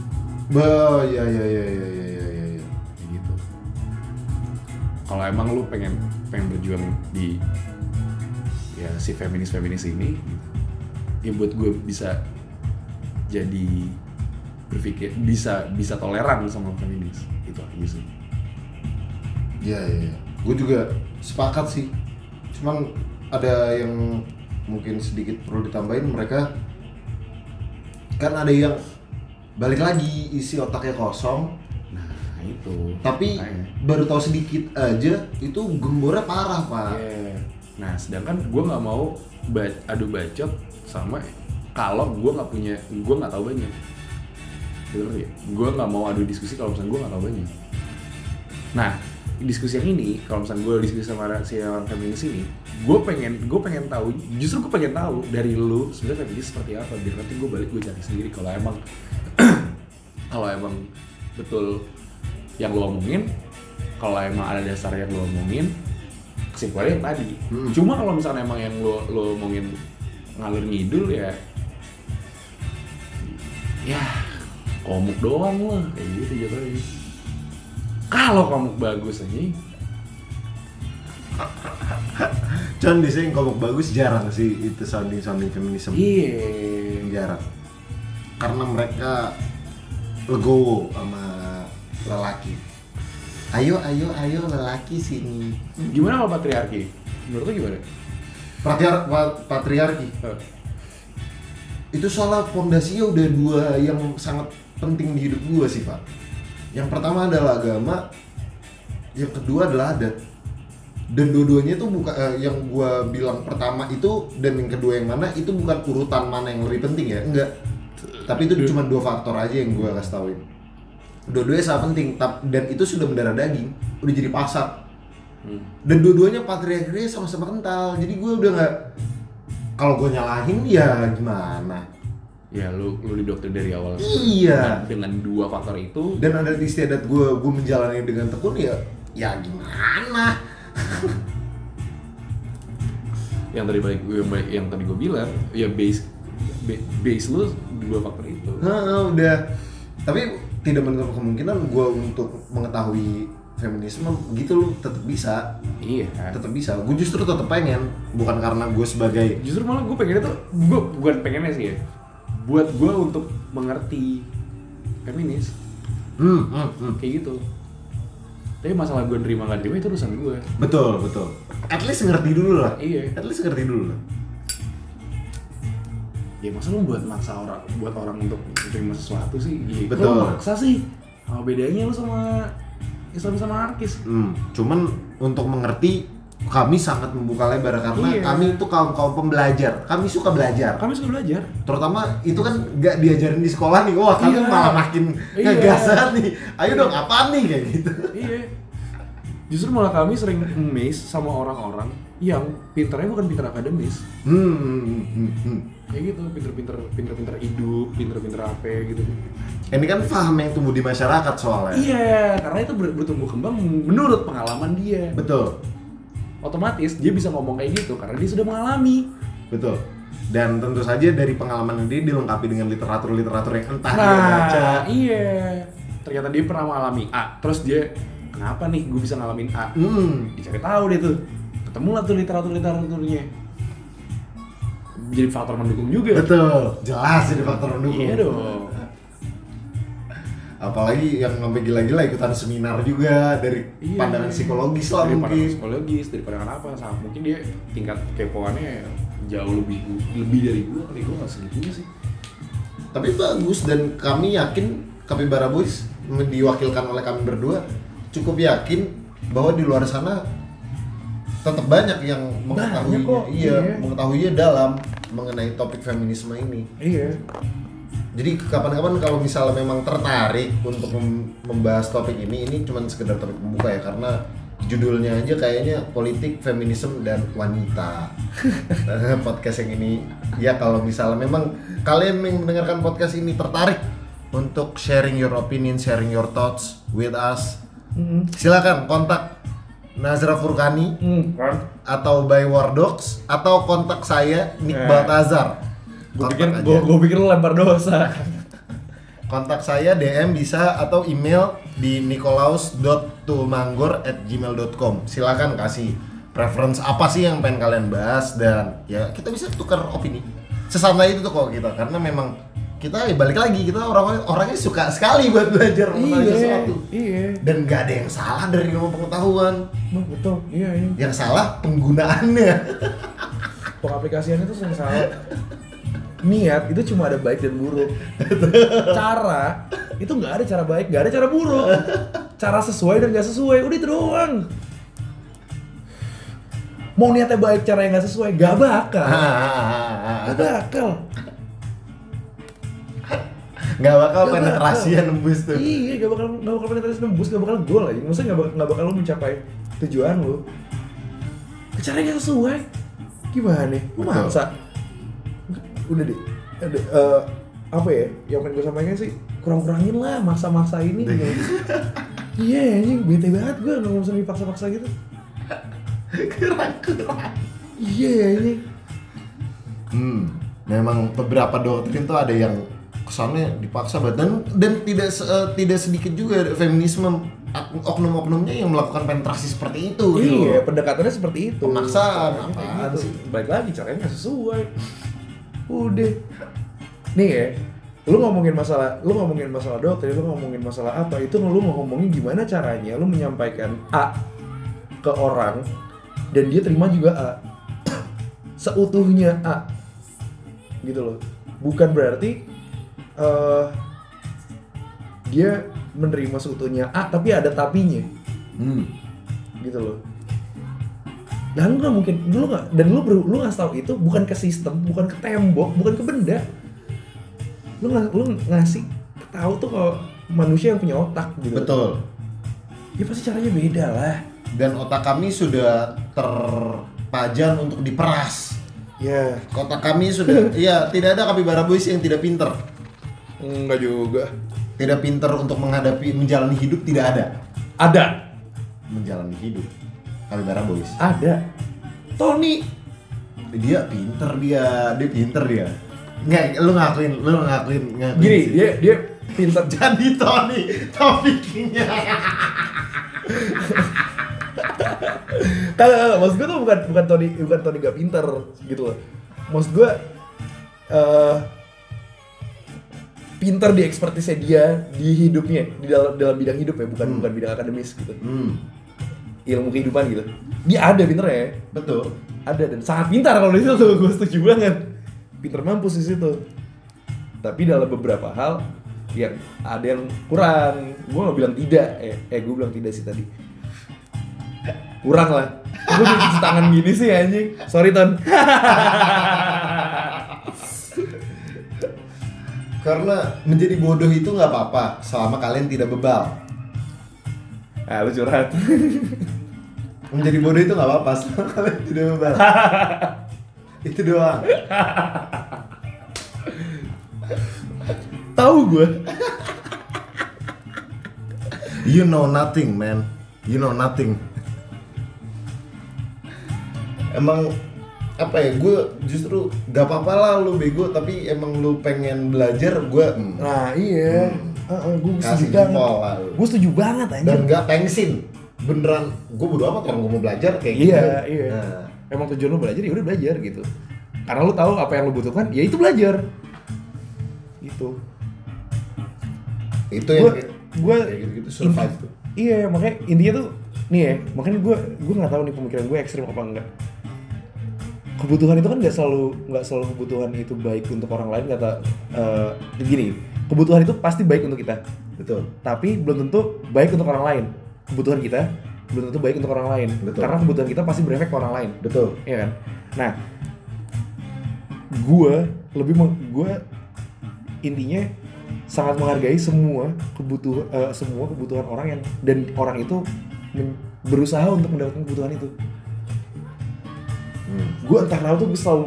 Bah, ya ya ya ya ya ya ya. ya. kayak gitu. Kalau emang lu pengen pengen berjuang di ya si feminis feminis ini gitu, ya buat gue bisa jadi berpikir bisa bisa toleran sama feminis itu aja sih Iya iya. Ya. Gue juga sepakat sih. Cuman ada yang mungkin sedikit perlu ditambahin mereka kan ada yang balik lagi isi otaknya kosong nah itu tapi Makanya. baru tahu sedikit aja itu gembornya parah pak Iya. nah sedangkan gue nggak mau ba- adu bacot sama kalau gue nggak punya gue nggak tahu banyak bener ya. Gue nggak mau adu diskusi kalau misalnya gue nggak tahu banyak. Nah diskusi yang ini kalau misalnya gue diskusi sama si orang feminis ini gue pengen gue pengen tahu justru gue pengen tahu dari lu sebenarnya feminis seperti apa biar nanti gue balik gue cari sendiri kalau emang kalau emang betul yang lo omongin kalau emang ada dasar yang lo omongin kesimpulannya yang tadi. Hmm. cuma kalau misalnya emang yang lo lo omongin ngalur ngidul ya ya komuk doang lah kayak gitu jatuhnya kalau komuk bagus aja Cuman biasanya yang komik bagus jarang sih itu sounding sounding feminisme iya jarang karena mereka legowo sama lelaki. Ayo, ayo, ayo lelaki sini. Gimana kalau patriarki? Menurut lu gimana? Patriar pa- patriarki Eh, itu soal fondasinya udah dua yang sangat penting di hidup gua sih pak. Yang pertama adalah agama, yang kedua adalah adat. Dan dua-duanya itu bukan eh, yang gua bilang pertama itu dan yang kedua yang mana itu bukan urutan mana yang lebih penting ya, enggak. Tapi itu cuma dua faktor aja yang gua kasih tauin. Dua-duanya sangat penting dan itu sudah mendarah daging, udah jadi pasar. hmm. Dan dua-duanya patriarkinya sama-sama kental. Jadi gua udah nggak kalau gue nyalahin ya gimana? Ya lu lu didoktrin dari awal. Iya. Dengan, dengan dua faktor itu dan ada istiadat gue gue menjalani dengan tekun ya ya gimana yang tadi balik yang, balik- yang tadi gue bilang ya base ba- base lu dua faktor itu. Hah, udah tapi tidak menutup kemungkinan gue untuk mengetahui feminisme gitu loh tetap bisa Iya. tetap bisa gue justru tetap pengen bukan karena gue sebagai Justru malah gue pengennya tuh gue bukan pengennya sih ya. Buat gue untuk mengerti feminis hmm, hmm, hmm. kayak gitu. Tapi masalah gue nerima nggak nerima itu urusan gue. betul betul at least ngerti dulu lah Iya. at least ngerti dulu lah Ya masa lu buat maksa orang buat orang untuk menerima sesuatu sih? Iya. Betul. Lu maksa sih. Apa bedanya lu sama Islam sama anarkis? Hmm, cuman untuk mengerti kami sangat membuka lebar karena Iya. kami itu kaum kaum pembelajar kami suka belajar Kami suka belajar. terutama itu kan nggak diajarin di sekolah nih wah kami Iya. malah makin Iya. ngegasan nih ayo dong apaan nih kayak gitu iya. Justru malah kami sering amazed sama orang-orang yang pinternya bukan pinter akademis. hmm, hmm, hmm, hmm. Kayak gitu, pinter-pinter pinter-pinter hidup, pinter-pinter apa gitu. ini kan paham yang tumbuh di masyarakat soalnya Iya, karena itu ber- bertumbuh kembang menurut pengalaman dia. betul Otomatis dia bisa ngomong kayak gitu karena dia sudah mengalami. betul dan tentu saja dari pengalaman ini dilengkapi dengan literatur literatur yang entah dia Nah, baca iya. Ternyata dia pernah mengalami A, terus dia kenapa nih gue bisa ngalamin A? hmm, Dicari tahu deh tuh. Ketemu lah tuh literatur-literaturnya. Jadi faktor mendukung juga. betul jelas jadi faktor mendukung Iya dong. Apalagi yang sampai gila-gila ikutan seminar juga dari Iya. pandangan psikologis lah Dari mungkin pandangan psikologis, dari pandangan apa? Sama mungkin dia tingkat kepoannya jauh lebih lebih dari gue kali gue nggak segitunya sih. tapi bagus dan kami yakin Kapibara Boys diwakilkan oleh kami berdua cukup yakin bahwa di luar sana tetap banyak yang mengetahuinya kok, iya, iya. mengetahuinya dalam mengenai topik feminisme ini Iya. Jadi kapan-kapan kalau misalnya memang tertarik untuk mem- membahas topik ini ini cuma sekedar topik pembuka ya karena judulnya aja kayaknya politik feminisme dan wanita. Podcast yang ini. Ya kalau misalnya memang kalian yang mendengarkan podcast ini tertarik untuk sharing your opinion sharing your thoughts with us silakan kontak Nazra Furkani Hmm, kan? atau by Wardox atau kontak saya Nick Eh. Baltazar Gue pikir gue gue pikir lu lempar dosa. kontak saya DM bisa atau email di nikolaus.tulmanggor@gmail.com. Silakan kasih preference apa sih yang pengen kalian bahas dan ya kita bisa tukar opini. Sesantai itu tuh kok kita karena memang kita ya balik lagi kita orang orangnya suka sekali buat belajar mengenai sesuatu iya. dan nggak ada yang salah dari ilmu pengetahuan Nah, betul, iya ini. yang salah penggunaannya Pengaplikasiannya itu yang salah. Niat itu cuma ada baik dan buruk. cara itu nggak ada cara baik, nggak ada cara buruk. Cara sesuai dan nggak sesuai, udah itu doang. Mau niatnya baik, cara yang nggak sesuai, nggak bakal. Nggak bakal. nggak bakal Nggak penetrasinya bakal. nembus tuh Iya, gak bakal gak bakal penetrasi nembus, gak bakal gol aja. Maksudnya gak bakal, gak bakal lu mencapai tujuan lu. Caranya gak sesuai. Gimana? Lu maksa. Udah deh. Eh, apa ya? Yang pengen gue sampaikan sih kurang-kurangin lah maksa-maksa ini. gitu. Iya, anjing bete banget gue nggak usah dipaksa-paksa gitu. kurang-kurang Iya, anjing. Hmm, memang beberapa doktrin tuh ada yang kesannya dipaksa banget dan dan tidak eh, tidak sedikit juga feminisme oknum-oknumnya yang melakukan penetrasi seperti itu. gitu Iya, loh. pendekatannya seperti itu. Pemaksaan, apaan gitu. sih? Baik lagi caranya nggak sesuai. Udah. Nih ya, lu ngomongin masalah lu ngomongin masalah doktrin lu ngomongin masalah apa itu lu ngomongin gimana caranya lu menyampaikan A ke orang dan dia terima juga A. Seutuhnya A. Gitu loh. Bukan berarti eh dia menerima seutuhnya A tapi ada tapinya. Hmm. gitu loh dan lu nggak mungkin lu nggak dan lu ber- lu nggak tahu itu bukan ke sistem bukan ke tembok bukan ke benda lu nggak lu ngasih tahu tuh kalau manusia yang punya otak gitu Betul. ya pasti caranya beda lah Dan otak kami sudah terpajan untuk diperas. ya Otak kami sudah, iya tidak ada kapibara boys yang tidak pinter. enggak juga Tidak pinter untuk menghadapi menjalani hidup tidak ada. ada Menjalani hidup. Kapibara boys. ada Tony Dia pinter dia, dia pinter dia. Nggak, lu ngakuin, lu ngakuin, ngakuin gini sih. dia dia pintar jadi Tony topiknya. Kagak, kagak. maksud gue tuh bukan bukan Tony bukan Tony gak pinter gitu loh. Maksud gue eh pinter di ekspertisnya dia di hidupnya di dalam dalam bidang hidup ya bukan Hmm. bukan bidang akademis gitu Hmm, ilmu kehidupan gitu. Dia ada pinternya betul. ada dan sangat pintar kalau di situ tuh. Gue setuju banget. Pinter mampus di situ. Tapi dalam beberapa hal yang ada yang kurang. Gue nggak bilang tidak. Eh eh gue bilang tidak sih tadi. Kurang lah. Gue cuci tangan gini sih anjing. Sorry ton. Karena menjadi bodoh itu nggak apa-apa selama kalian tidak bebal. Ah lu curhat Menjadi bodoh itu nggak apa-apa selama kalian tidak itu doang. tahu gue You know nothing, man. You know nothing. Emang apa ya? Gue justru gak apa-apa lah lu bego, tapi emang lu pengen belajar, gue nah iya Hmm. Gue kasih setuju banget gue setuju banget anjing Dan gak tengsin. Beneran, gue bodo amat orang gue mau belajar kayak gitu. Iya, iya. Nah, Emang tujuan lu belajar ya udah belajar gitu. Karena lu tahu apa yang lu butuhkan, ya itu belajar. Gitu. itu yang kayak gitu-gitu survive Inti- tuh. Iya, makanya intinya tuh nih ya, makanya gue gue nggak tahu nih pemikiran gue ekstrim apa enggak. Kebutuhan itu kan nggak selalu nggak selalu kebutuhan itu baik untuk orang lain kata eh gini. Kebutuhan itu pasti baik untuk kita, Betul. tapi belum tentu baik untuk orang lain. Kebutuhan kita belum tentu baik untuk orang lain. Betul. Karena kebutuhan kita pasti berefek ke orang lain. Betul. Iya kan? Nah, gue lebih gue intinya sangat menghargai semua kebutuhan eh, semua kebutuhan orang yang dan orang itu berusaha untuk mendapatkan kebutuhan itu. Hmm. Gue entah kenapa tuh gue selalu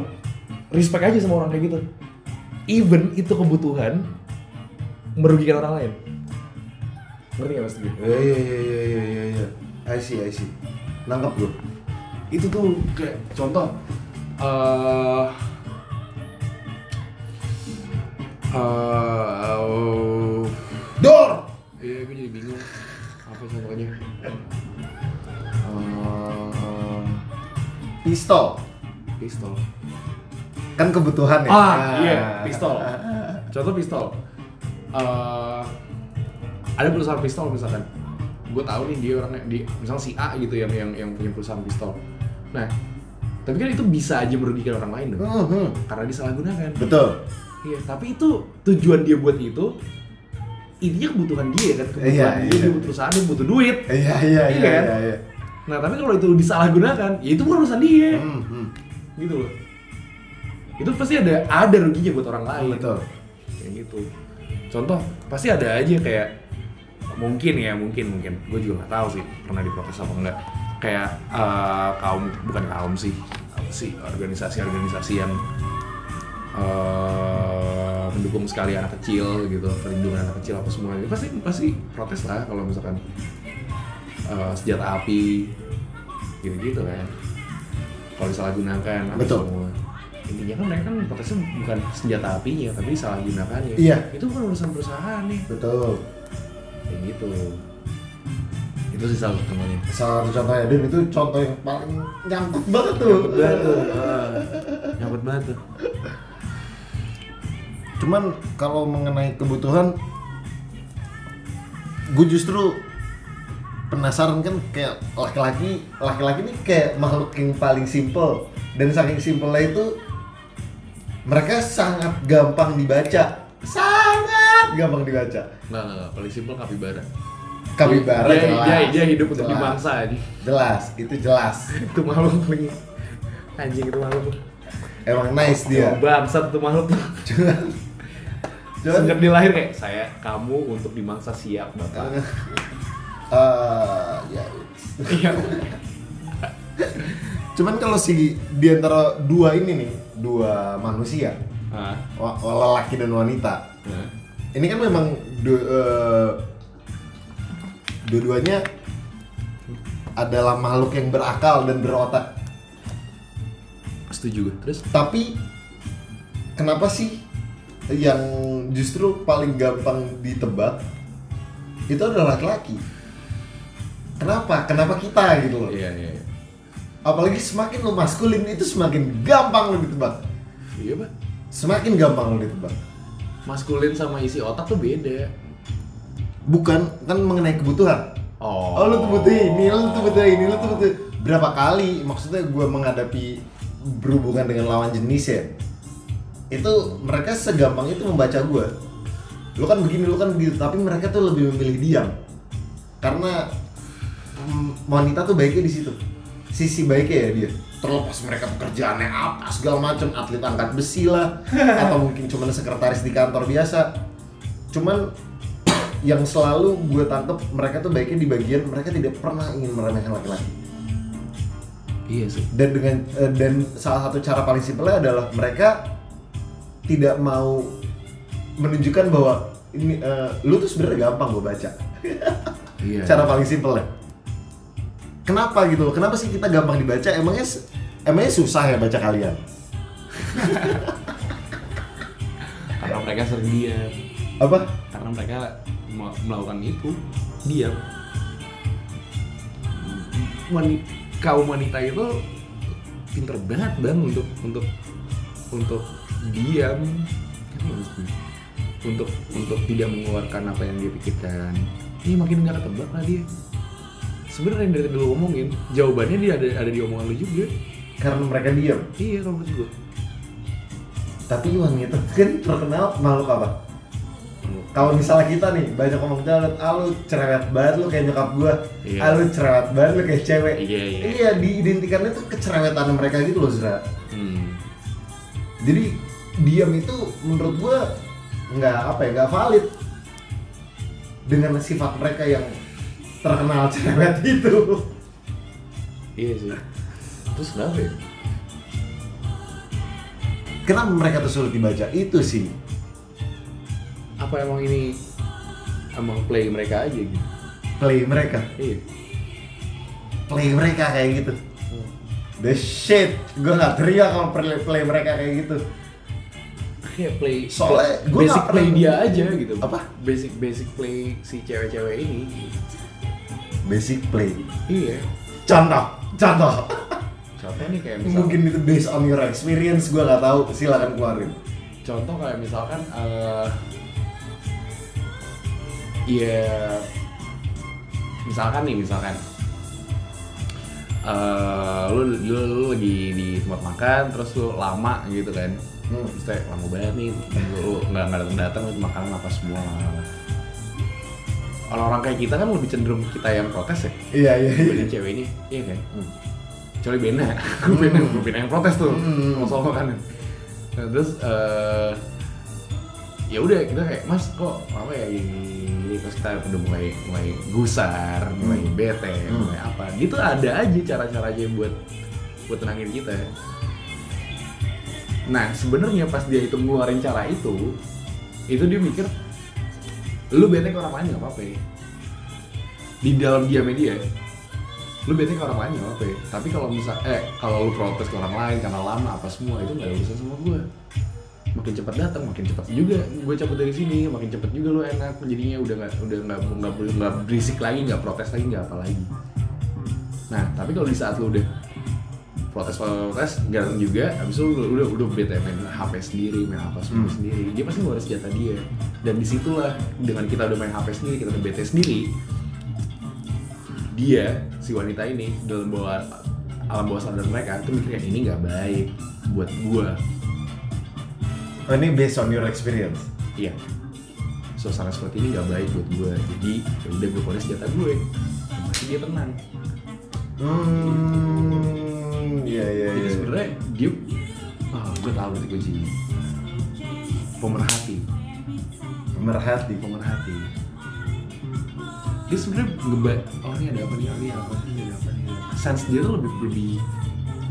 respect aja sama orang kayak gitu. Even itu kebutuhan merugikan orang lain. Ngerti gak mas gue? Iya iya iya iya iya iya iya. I see I see. Nangkep gue. itu tuh kayak contoh eh eh Dor. iya gue jadi bingung apa contohnya Eh, Pistol. pistol Kan kebutuhan ya. ah iya pistol contoh pistol Eh ada perusahaan pistol misalkan gue tahu nih dia orangnya di misal si A gitu yang yang yang punya perusahaan pistol nah tapi kan itu bisa aja merugikan orang lain dong Hmm, hmm. karena disalahgunakan Betul. Iya, tapi itu tujuan dia buat itu intinya kebutuhan dia kan, kebutuhan Iya, dia, iya. dia butuh perusahaan, dia butuh duit. Iya iya Iya iya kan? iya. iya. Nah, tapi kalau itu disalahgunakan, ya itu bukan urusan dia. Hmm, hmm. Gitu loh. Itu pasti ada ada ruginya buat orang lain. Betul. Kayak gitu. Contoh, pasti ada aja kayak mungkin ya, mungkin mungkin. Gue juga nggak tahu sih pernah diprotes apa enggak. Kayak eh, kaum bukan kaum sih, apa sih organisasi-organisasi yang eh, mendukung sekali anak kecil gitu, perlindungan anak kecil apa semua ini pasti pasti protes lah kalau misalkan eh, senjata api gitu-gitu kan. Kalau disalahgunakan Betul. semua. Intinya kan mereka kan protesnya bukan senjata apinya, tapi disalahgunakannya. Iya. Itu bukan urusan perusahaan nih. Betul. Kayak gitu. Itu sih salah satu contohnya. Salah satu contohnya dan itu contoh yang paling nyangkut banget tuh. Nyangkut banget tuh. Ah, Nyangkut banget tuh. Cuman kalau mengenai kebutuhan, gue justru penasaran kan kayak laki-laki, laki-laki ini kayak makhluk yang paling simple dan saking simpelnya itu mereka sangat gampang dibaca, sangat gampang dibaca. Nggak, nggak, nggak. Paling simpel kapibara. Kapibara dia, jelas. dia, dia hidup untuk Jelas. dimangsa aja. Jelas, itu jelas. itu makhluk paling anjing itu makhluk. Emang nice dia. Bangsat itu makhluk. Cuman, cuman Sejak dia lahir kayak saya kamu untuk dimangsa siap bapak. eh, ya Iya. Cuman kalau si di antara dua ini nih, dua manusia, wa- lelaki dan wanita, Nah. ini kan memang du- eh, dua-duanya adalah makhluk yang berakal dan berotak. Setuju. Terus Tapi kenapa sih yang justru paling gampang ditebak itu adalah laki-laki? Kenapa? Kenapa kita gitu loh? Iya, iya. Apalagi semakin lo maskulin itu semakin gampang lo ditebak. Iya, Pak. Semakin gampang lo ditebak. Maskulin sama isi otak tuh beda. Bukan kan mengenai kebutuhan. Oh. Oh, lu tuh butuh ini, lu tuh butuh ini, lu tuh butuh berapa kali maksudnya gue menghadapi berhubungan dengan lawan jenis ya. Itu mereka segampang itu membaca gue. Lu kan begini, lu kan begitu, tapi mereka tuh lebih memilih diam. Karena mm, wanita tuh baiknya di situ. Sisi baiknya ya dia. Terlepas mereka pekerjaannya apa segala macam, atlet angkat besi lah, atau mungkin cuma sekretaris di kantor biasa. Cuman yang selalu gue tangkep mereka tuh baiknya di bagian mereka tidak pernah ingin meremehkan laki-laki Iya sih. dan dengan eh, dan salah satu cara paling simpelnya adalah mereka tidak mau menunjukkan bahwa ini eh, lu tuh sebenarnya gampang gue baca Iya. cara paling simpelnya kenapa gitu kenapa sih kita gampang dibaca? Emangnya emangnya susah ya baca kalian? Karena mereka sering diam. apa? Karena mereka me- melakukan itu. Diam. Wanita, kaum wanita itu pinter banget bang untuk untuk untuk diam. Untuk untuk tidak mengeluarkan apa yang dia pikirkan. Ini makin nggak ketebak lah dia sebenarnya yang dari tadi lu ngomongin jawabannya dia ada ada di omongan lu juga karena mereka diam iya kalau menurut gue tapi wanita kan terkenal makhluk apa kalau misalnya kita nih banyak ngomong jalan, ah lu cerewet banget lu kayak nyokap gua, Iya. ah lu cerewet banget lu kayak cewek. Iya, iya. Iya, diidentikannya tuh kecerewetan mereka gitu loh, Zra. hmm. Jadi diam itu menurut gua nggak apa ya, nggak valid dengan sifat mereka yang terkenal cerewet itu. iya sih terus kenapa ya Kenapa mereka tuh sulit dibaca? Itu sih. apa emang ini emang play mereka aja gitu Play mereka, iya play mereka kayak gitu. The shit, gua nggak teriak kalau play, play mereka kayak gitu. kayak play Soalnya gua basic nggak play dia aja gitu Apa? basic basic play si cewek-cewek ini Basic play. iya Contoh, contoh. contoh nih kayak misal Mungkin itu based on your experience, gua nggak tahu. Silakan keluarin. contoh kayak misalkan eh ya misalkan nih misalkan eh lu, lu lu lagi di tempat makan terus lu lama gitu kan Hmm. terus kayak lama banget nih lu nggak nggak datang datang makanan apa semua orang-orang kayak kita kan lebih cenderung kita yang protes ya. Iya, iya, iya. dibanding ceweknya iya kan? Kecuali Bena. Gue Bena gue Bena yang protes tuh. Hmm. sama soal makanan nah, terus eh ya udah kita kayak mas kok apa ya ini, ini terus kita udah mulai mulai gusar mulai bete Hmm. mulai apa. Gitu ada aja cara-caranya buat buat tenangin kita. Nah sebenarnya pas dia itu ngeluarin cara itu itu dia mikir lu bete ke orang lain nggak apa-apa ya. di dalam diamnya dia lu bete ke orang lain nggak apa-apa ya. tapi kalau misal eh kalau lu protes ke orang lain karena lama apa semua itu nggak urusan sama gue makin cepat datang makin cepat juga gue cabut dari sini makin cepat juga lu enak jadinya udah nggak udah nggak nggak berisik lagi nggak protes lagi nggak apa lagi nah tapi kalau di saat lu udah protes protes datang juga. Abis itu udah udah, bete main HP sendiri main apa semua Hmm. sendiri. Dia pasti ngeluarin senjata dia. Dan di situlah dengan kita udah main HP sendiri kita udah bete sendiri dia si wanita ini dalam bawah alam bawah sadar mereka tuh mikir kayak ini nggak baik buat gua. Oh, ini based on your experience. iya. Suasana seperti ini nggak baik buat gua. Jadi ya udah gue keluarin senjata gue. Pasti dia tenang. Hmm, iya iya jadi iya. sebenarnya dia oh, gue tahu berarti jadi pemerhati. Pemerhati. pemerhati. Dia sebenarnya ngeba oh ini ada apa nih? Oh, ini apa nih? Ini ada apa nih? Sense dia tuh lebih lebih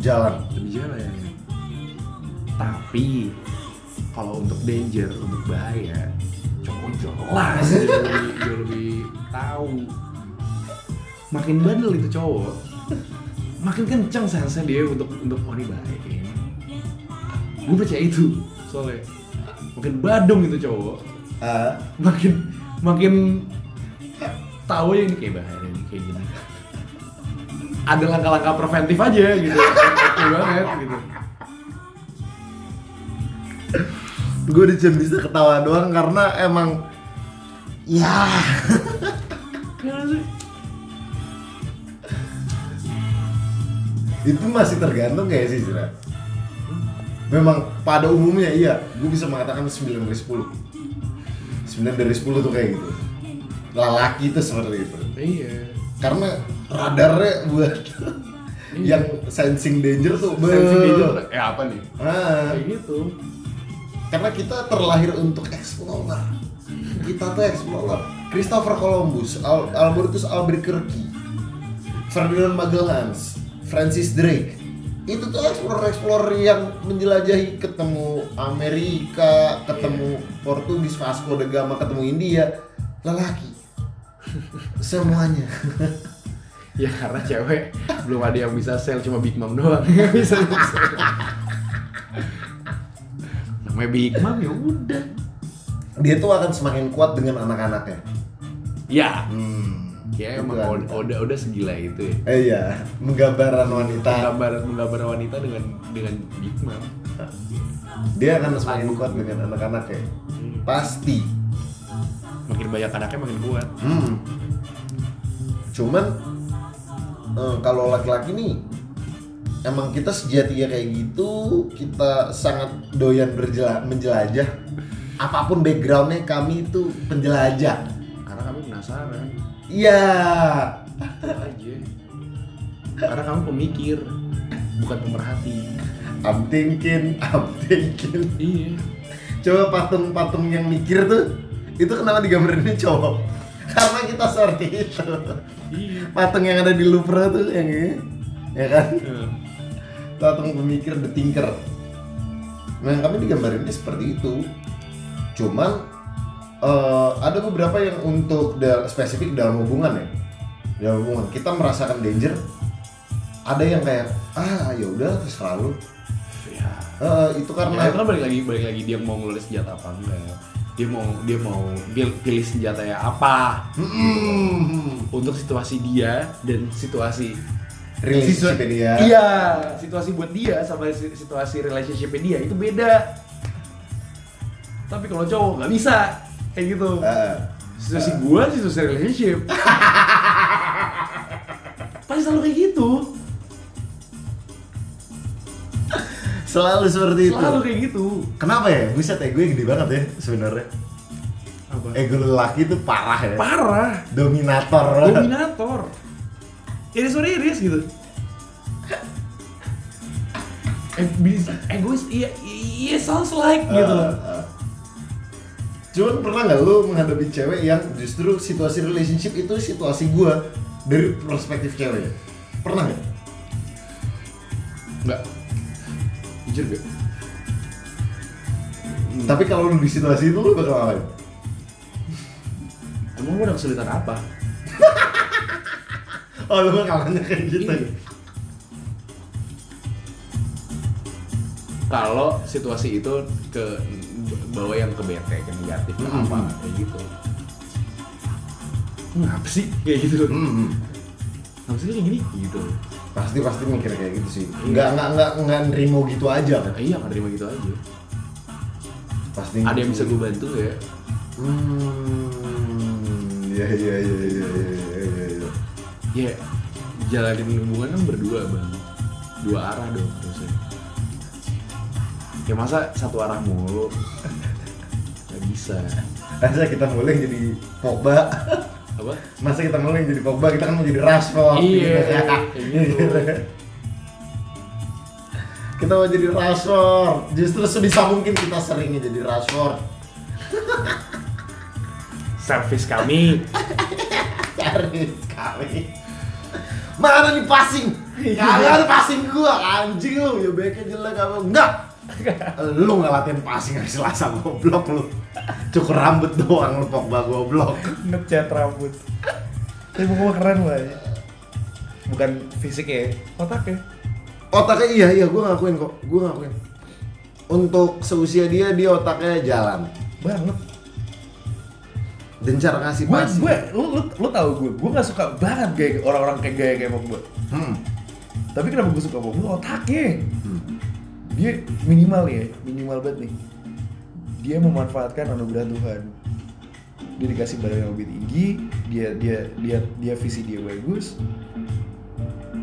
Jalan. lebih jalan ya. Tapi kalau untuk danger untuk bahaya cowok jelas. Dia lebih, dia lebih tahu. Makin bandel itu cowok makin kenceng sense dia untuk untuk oh ini bahaya kayaknya gue percaya itu. Soalnya. Makin badung itu cowok. Ah, makin makin tahu ya ini kayak bahaya ini kayak gini. Ada langkah-langkah preventif aja gitu. Oke banget gitu. Gue udah cuma bisa ketawa doang karena emang ya itu masih tergantung kayak sih Zira. Memang pada umumnya iya, gue bisa mengatakan 9 dari 10 9 dari 10 tuh kayak gitu. Lelaki itu seperti itu. Iya. Karena radarnya buat Iya. yang sensing danger tuh. Sensing danger eh apa nih? Ah, kayak gitu. Karena kita terlahir untuk explorer kita tuh explorer Christopher Columbus Al- Albertus Albuquerque Ferdinand Magellan Francis Drake itu tuh explorer-explorer yang menjelajahi ketemu Amerika, ketemu Portugis, Vasco da Gama, ketemu India, lelaki. Semuanya. ya karena cewek belum ada yang bisa sell cuma Big Mom doang yang bisa sell. namanya Big Mom ya udah Dia tuh akan semakin kuat dengan anak-anaknya. ya Hmm. Ya emang udah, udah udah segila itu ya Eh iya, menggambaran wanita. menggambar menggambar wanita dengan dengan Big Mom Dia akan semakin kuat dengan anak-anaknya. Pasti. makin banyak anaknya makin kuat Hmm. Cuman eh, kalau laki-laki nih emang kita sejatinya kayak gitu, kita sangat doyan berjela- menjelajah. Apa pun backgroundnya kami itu penjelajah. karena kami penasaran Iya. itu aja karena kamu pemikir bukan pemerhati I'm thinking, I'm thinking. iya Coba patung-patung yang mikir tuh, itu kenapa digambarinnya cowok? Karena kita seperti itu. iya Patung yang ada di Louvre tuh yang ini, ya kan? Eh, patung pemikir the thinker nah kami digambarinnya seperti itu cuman eh, ada beberapa yang untuk da- spesifik dalam hubungan ya. Dalam hubungan. Kita merasakan danger. Ada yang kayak ah ya udah terserah lu. Ya. Eh, itu Ya, karena kan balik lagi balik lagi dia mau ngeluarin senjata apa enggak dia mau dia mau dia pilih senjata ya apa. Mm-mm. untuk situasi dia dan situasi relationship dia. iya situasi buat dia sama si- situasi relationship dia itu beda. Tapi kalau cowok nggak bisa kayak gitu. Eh, situasi gua situasi relationship. Pasti selalu kayak gitu. Selalu seperti itu. Selalu kayak gitu. Kenapa ya? Buset ego gede banget ya sebenarnya. Apa? Ego lelaki itu parah ya. Parah. Dominator. Dominator. Iris or iris gitu. Eh, egois iya iya sounds like gitu. Ah, ah. Cuman pernah nggak lu menghadapi cewek yang justru situasi relationship itu situasi gua dari perspektif cewek? Pernah nggak? enggak jujur gak Tapi kalau lu di situasi itu lu bakal ngapain? emang lu ada kesulitan apa Oh lu bakal nanya kayak gitu. Iya. kalau situasi itu ke bawa yang ke bete ke negatif ke Hmm. apa kayak gitu. Ngapa sih? Kayak gitu. Hmm. ngapa sih kayak gini? Gitu. Pasti pasti mikir kayak gitu sih. Nggak nggak nggak nggak nerimo gitu aja. Kan iya nggak terima gitu aja. Pasti ada yang bisa gue bantu ya? Hmm iya iya iya iya iya iya iya. Ya jalanin hubungan kan berdua bang. Dua arah dong harusnya ya masa satu arah mulu? Nggak bisa. Masa kita mulai jadi Pogba? Apa? Masa kita mulai jadi Pogba kita kan mau jadi Rashford. Iya, gitu. kita mau jadi Rashford. Justru sebisa mungkin kita seringnya jadi Rashford. Service kami. Cari sekali mana nih passing? Kagak ada passing gua. Anjing lu ya baiknya jelek apa? Enggak lu nggak latihan passing hari Selasa goblok lu. Cukur rambut doang lu Pogba goblok. Ngecat rambut. Tapi pokoknya keren lah ya. Bukan fisiknya otaknya otaknya iya iya gua ngakuin kok gua ngakuin. Untuk seusia dia dia otaknya jalan. Banget. Dan cara ngasih gue gue lu lu lu tau gue gue nggak suka banget gaya orang-orang kayak gaya kayak Pogba hmm. tapi kenapa gue suka Pogba otaknya. Hmm. Dia minimal ya minimal banget nih. Dia memanfaatkan anugerah Tuhan. Dia dikasih badan yang lebih tinggi dia dia dia dia visi dia bagus.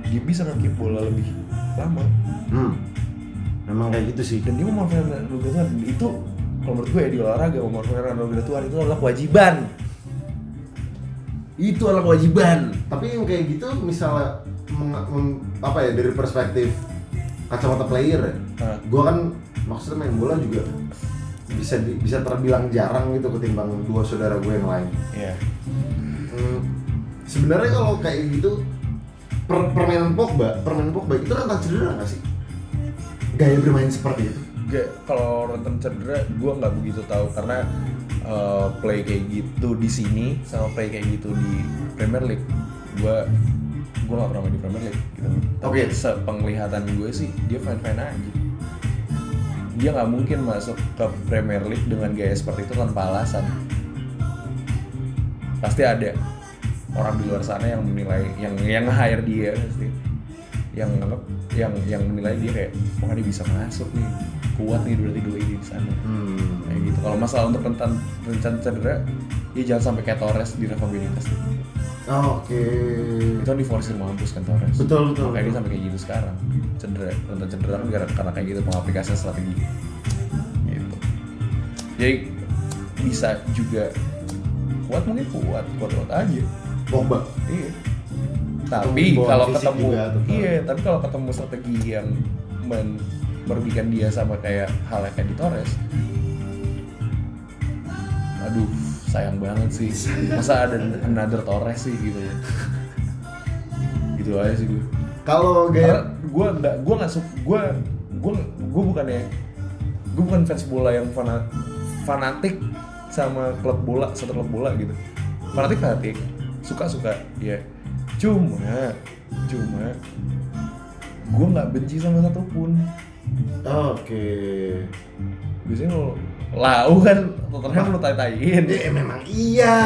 Dia bisa ngakip bola lebih lama. Hmm. memang kayak gitu sih. Dan dia memanfaatkan anugerah Tuhan. Itu kalau menurut gue ya di olahraga memanfaatkan anugerah Tuhan itu adalah kewajiban. Itu adalah kewajiban. Tapi yang kayak gitu misalnya meng- apa ya dari perspektif kacamata player ya. Hah. gue kan maksudnya main bola juga bisa di- bisa terbilang jarang gitu ketimbang dua saudara gue yang lain. Ya Hmm, sebenarnya kalau kayak gitu per- permainan Pogba permainan Pogba itu rentan cedera nggak sih? Gaya bermain seperti itu? Gak, kalau rentan cedera gue nggak begitu tahu karena uh, play kayak gitu di sini sama play kayak gitu di Premier League gue gue nggak pernah main di Premier League gitu. Tapi Oke. sepenglihatan gue sih dia fine fine aja. Dia nggak mungkin masuk ke Premier League dengan gaya seperti itu tanpa alasan. Pasti ada orang di luar sana yang menilai yang yang hire dia pasti yang nganggap yang yang menilai dia kayak wah dia bisa masuk nih kuat nih berarti dua ini di sana hmm. kayak gitu kalau masalah untuk rentan rentan cedera ya jangan sampai kayak Torres di Rafa Benitez oke. Itu kan diforsir mampus kan Torres? Betul, betul, makanya dia sampai kayak gitu sekarang. Cedera rentan cedera kan karena, karena kayak gitu pengaplikasian strategi. Gitu. Jadi bisa juga kuat mungkin kuat. Kuat kuat aja. Pogba Iya. Tapi kalau ketemu juga, iya, tapi kalau ketemu strategi yang men merugikan dia sama kayak hal kayak di Torres. Aduh, sayang banget sih. Masa ada another Torres sih gitu. gitu aja sih gue. kalau gaya gue nggak gue nggak suka gue gue gue bukannya gue bukan fans bola yang fana, fanatik sama klub bola satu klub bola gitu fanatik fanatik suka suka ya cuma cuma gue nggak benci sama satupun oke biasanya lo lau kan Tottenham lo tai-taiin ya memang iya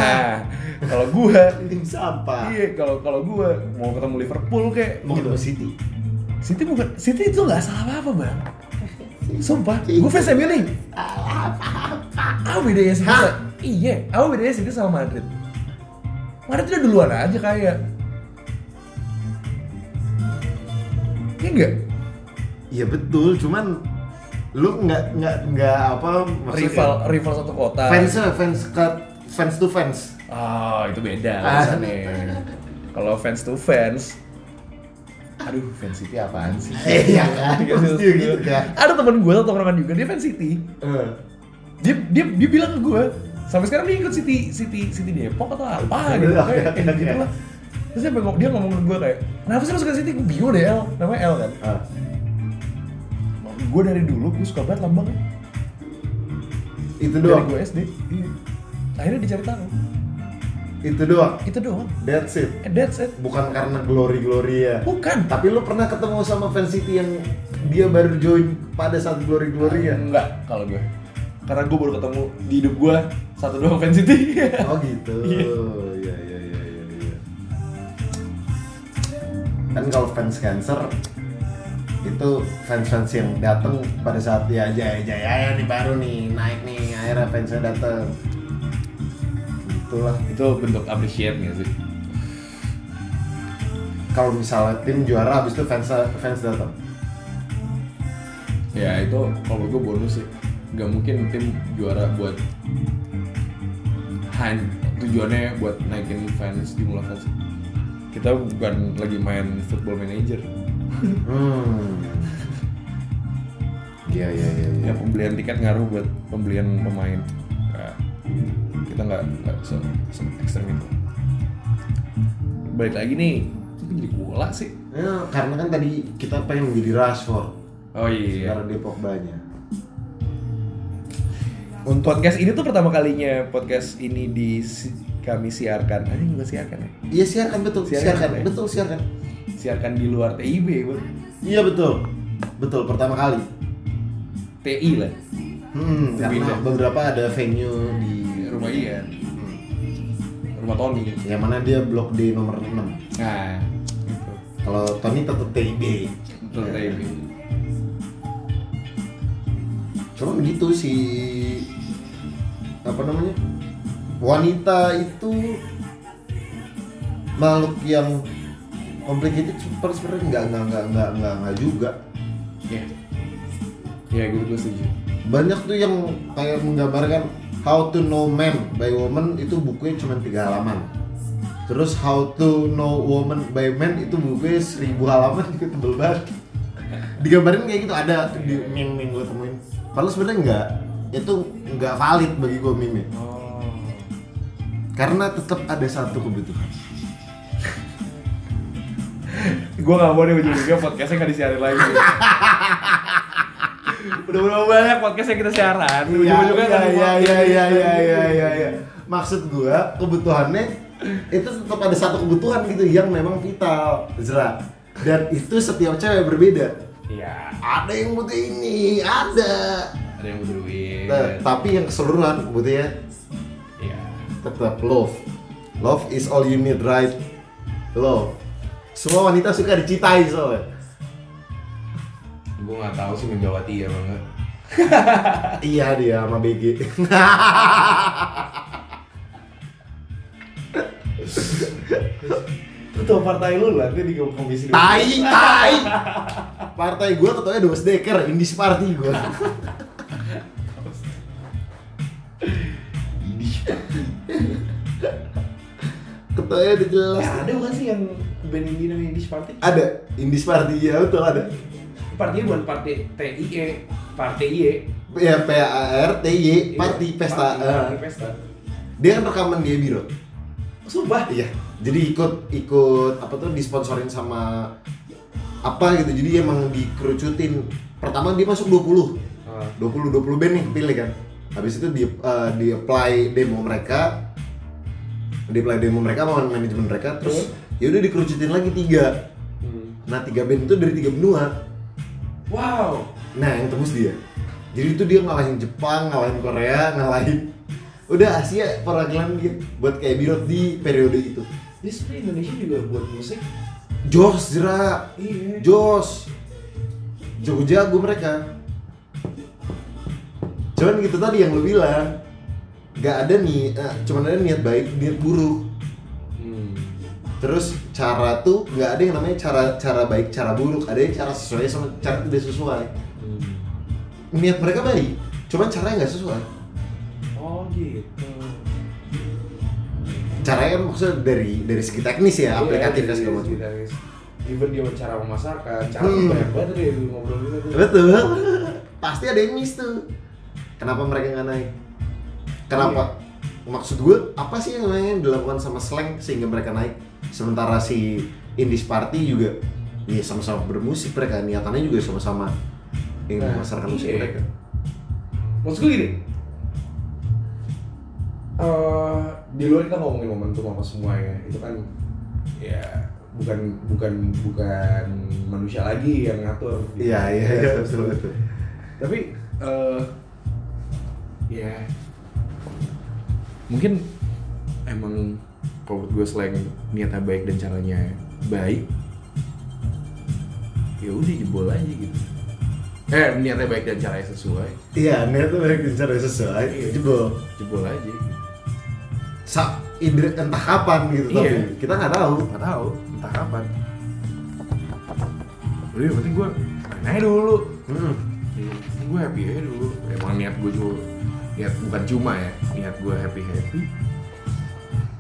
nah kalau gue tim sampah iya kalau kalau gue mau ketemu Liverpool kayak mau ketemu City City bukan City itu nggak salah apa bang Sumpah, gue fans MU nih. Apa bedanya City? Iya, apa bedanya City sama Madrid? Madrid udah duluan aja kayak. Iya enggak? Iya betul, cuman lu nggak nggak nggak apa maksudnya Rival rival satu kota. fansnya fans ke fans to fans. Ah, itu beda Ah. Kalau fans to fans, aduh fans City apaan sih? Iya kan, Iya, pasti iya. gitu kan. Ada teman gue satu orang juga dia fans City. Eh, dia dia dia bilang ke gue sampai sekarang dia ikut City City City Depok atau apa gitu Oke, kayak oke. gitu lah terus dia ngomong dia ngomong ke gue kayak kenapa sih lo suka City gue bingung deh El namanya El kan ah. Gue dari dulu gue suka banget lambangnya Itu dari doang. gue SD iya. akhirnya dicari tahu Itu doang. itu doang That's it. and that's it Bukan karena glory glory ya. bukan Tapi lu pernah ketemu sama fans City yang dia baru join pada saat glory glory ya? enggak kalau gue karena gue baru ketemu di hidup gue satu doang fan City Oh gitu. Iya. Iya iya iya iya. iya. kan kalau fans cancer itu fans-fans yang datang pada saat ya jaya jaya nih baru nih naik nih akhirnya fansnya datang itulah. Itu bentuk appreciate nggak sih. Kalau misalnya tim juara habis itu fans fans datang ya itu kalau gue bonus sih. Nggak mungkin tim juara buat han tujuannya buat naikin fans jumlah fans kita bukan lagi main football manager iya iya iya iya. Ya pembelian tiket ngaruh buat pembelian pemain. Nggak, kita nggak nggak se, se ekstrem itu. Balik lagi nih tapi jadi bola sih. Ya, karena kan tadi kita pengen menjadi Rashford. Oh iya. Sekarang dia Pogba-nya. Untuk podcast ini tuh pertama kalinya podcast ini di kami siarkan. Ada juga siarkan ya? iya siarkan betul. Siarkan, siarkan, ya? betul siarkan Siarkan di luar TIB, Bang. iya betul. Betul pertama kali. TI lah. hmm, karena beberapa ada venue di rumah Ian Hmm. rumah Tony. Yang mana dia blok di nomor 6 nah. Gitu kalau Tony tetap TIB betul TIB cuma begitu si apa namanya wanita itu makhluk yang complicated super sebenarnya nggak nggak nggak nggak nggak nggak juga. Ya ya gitu gue setuju. Banyak tuh yang kayak menggambarkan How to Know Man by Woman itu bukunya cuma tiga halaman. Terus How to Know Woman by Man itu bukunya seribu halaman itu tebel banget. Digambarin kayak gitu ada di meme yang gue temuin. Padahal sebenarnya enggak itu nggak valid bagi gue meme. Oh. Karena tetap ada satu kebutuhan Gue gak mau deh ujung-ujungnya podcastnya gak disiarin lagi. Udah berapa banyak podcast yang kita siaran. Ujung-ujungnya nggak iya iya dibuat. iya iya iya iya iya iya. Maksud gua kebutuhannya itu tetap ada satu kebutuhan gitu yang memang vital Zra. Dan itu setiap cewek berbeda. Iya. ada yang butuh ini ada. Ada yang butuh duit. Nah, tapi yang keseluruhan butuhnya iya. tetap love. Love is all you need right? Love semua wanita suka dicintai soalnya. Gue nggak tahu sih Megawati ya bang iya dia sama BG. Ketua partai lu lah, dia di komisi dua. tai tai. Partai gua ketuanya Dos Deker Indis Party gua. Ketuanya udah jelas. Ya, ada bukan sih yang band indie namanya Indie Party? ada Indis Party ya betul ada Partinya bukan partai TIE, partai IE. ya P A R T Y Iya, Party Pesta Party, Eh, Party Pesta. dia kan rekaman dia biro Sumpah. Iya, jadi ikut ikut apa tuh disponsorin sama apa gitu. Jadi emang dikerucutin. Pertama dia masuk 20. Ah. 20 20 band nih pilih kan. Habis itu di eh, di apply demo mereka. Di apply demo mereka sama manajemen mereka terus ya udah dikerucutin lagi tiga. Hmm. Nah, tiga band itu dari tiga benua. Wow. Nah, yang tembus dia. Jadi itu dia ngalahin Jepang, ngalahin Korea, ngalahin udah Asia perwakilan dia buat kayak biro di periode itu. Dia sebenarnya Indonesia juga buat musik. Jos Zra, Iya. Jos Jago-jago mereka Cuman gitu tadi yang lu bilang Gak ada nih, eh, cuman ada niat baik, niat buruk. Terus cara tuh gak ada yang namanya cara cara baik, cara buruk Ada yang cara sesuai sama cara tidak sesuai Hmm. Niat mereka baik, cuman caranya gak sesuai Oh gitu. Caranya kan maksudnya dari dari segi teknis ya, aplikatif Iya, dan segala macam iya, iya. Even dia cara memasarkan, cara Hmm. banyak banget deh ngobrol gitu tuh. Betul. Pasti ada yang miss tuh. Kenapa mereka nggak naik? Kenapa? Maksud gue apa sih yang yang dilakukan sama slang sehingga mereka naik? Sementara si Indies Party juga ya sama-sama bermusik mereka niatannya juga sama-sama ingin Nah, memasarkan musik iya. mereka. Maksud gue gini, eh di luar kita ngomongin momentum apa semua ya, itu kan ya bukan bukan bukan manusia lagi yang ngatur. gitu. Iya iya iya betul betul. Tapi eh ya mungkin emang kalau menurut gue selain niatnya baik dan caranya baik ya udah jebol aja gitu eh niatnya baik dan caranya sesuai Iya, niat tuh baik cara sesuai. Iya. Jebol. jebol aja gitu. Sa ide entah kapan gitu Iya. tapi kita nggak tahu. nggak tahu entah kapan udah yang penting gue main aja dulu Hmm. gue happy aja dulu emang niat gue juga niat bukan cuma ya niat gue happy happy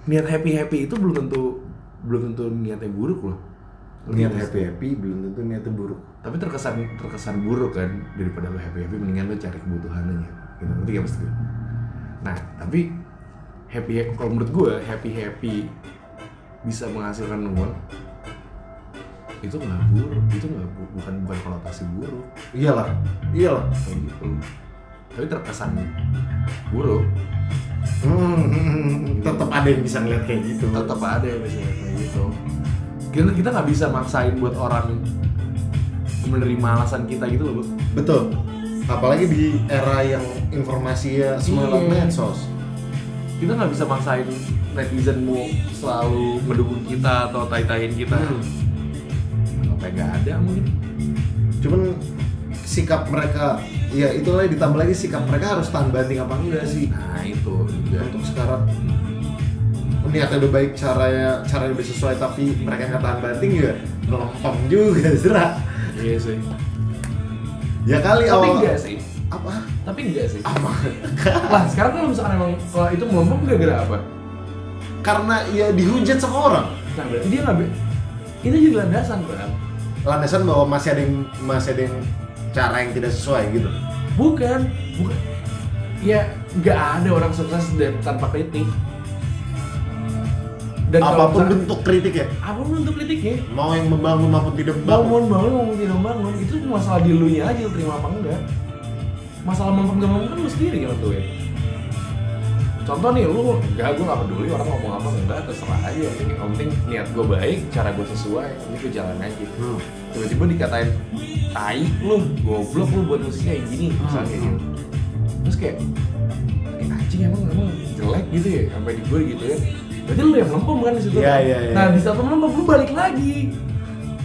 niat happy happy itu belum tentu belum tentu niatnya buruk loh. Niat happy happy belum tentu niatnya buruk. tapi terkesan terkesan buruk kan daripada lo happy happy mendingan lo cari kebutuhannya gitu. Gak maksud gue? Nah tapi happy kalau menurut gue happy happy bisa menghasilkan uang itu nggak buruk itu nggak bu- bukan bukan konotasi buruk. Iyalah, iyalah. kayak gitu tapi terkesan buruk Hmm, tetap ada yang bisa ngeliat kayak gitu. tetap ada yang bisa kayak gitu kita kita nggak bisa maksain buat orang menerima alasan kita gitu loh Bu. Betul. Apalagi di era yang informasinya semua lewat Iya. medsos. kita nggak bisa maksain netizen mau selalu mendukung kita atau tai-taiin kita Hmm. apa nggak ada mungkin Cuman sikap mereka, ya itulah ditambah lagi sikap mereka harus tahan banting apa enggak sih? nah itu juga Untuk sekarang. Niatnya udah baik caranya caranya udah sesuai tapi mereka nggak tahan banting juga melempem juga serak iya sih. Ya kali tapi awal enggak sih. Apa? Tapi enggak sih. Apa? Lah sekarang kalau misalkan emang kalau itu melempem gara-gara apa? Karena ya dihujat sama orang. Nah berarti dia nggak itu jadi landasan bang landasan bahwa masih ada yang masih ada yang cara yang tidak sesuai gitu. Bukan bukan. Ya nggak ada orang sukses tanpa kritik. Dan kalau apa pun misalkan- bentuk kritik ya apa pun bentuk kritiknya. Mau yang membangun maupun tidak membangun bangun. bangun mau tidak bangun itu masalah di lu nya aja terima apa enggak. Masalah mempem gak mempem kan lu sendiri yang nentuin contoh nih lu enggak gue gak peduli orang ngomong apa enggak terserah aja. Yang penting niat gue baik cara gue sesuai ini gue jalan aja Hmm. tiba-tiba dikatain tai lu goblok lu buat musiknya kayak gini misalnya kayak gitu. Terus kayak kayak anjing emang emang jelek gitu ya sampai di gue gitu ya. Berarti lu yang melempem kan di situ Iya, kan? iya, iya. nah di saat melempem lu balik lagi.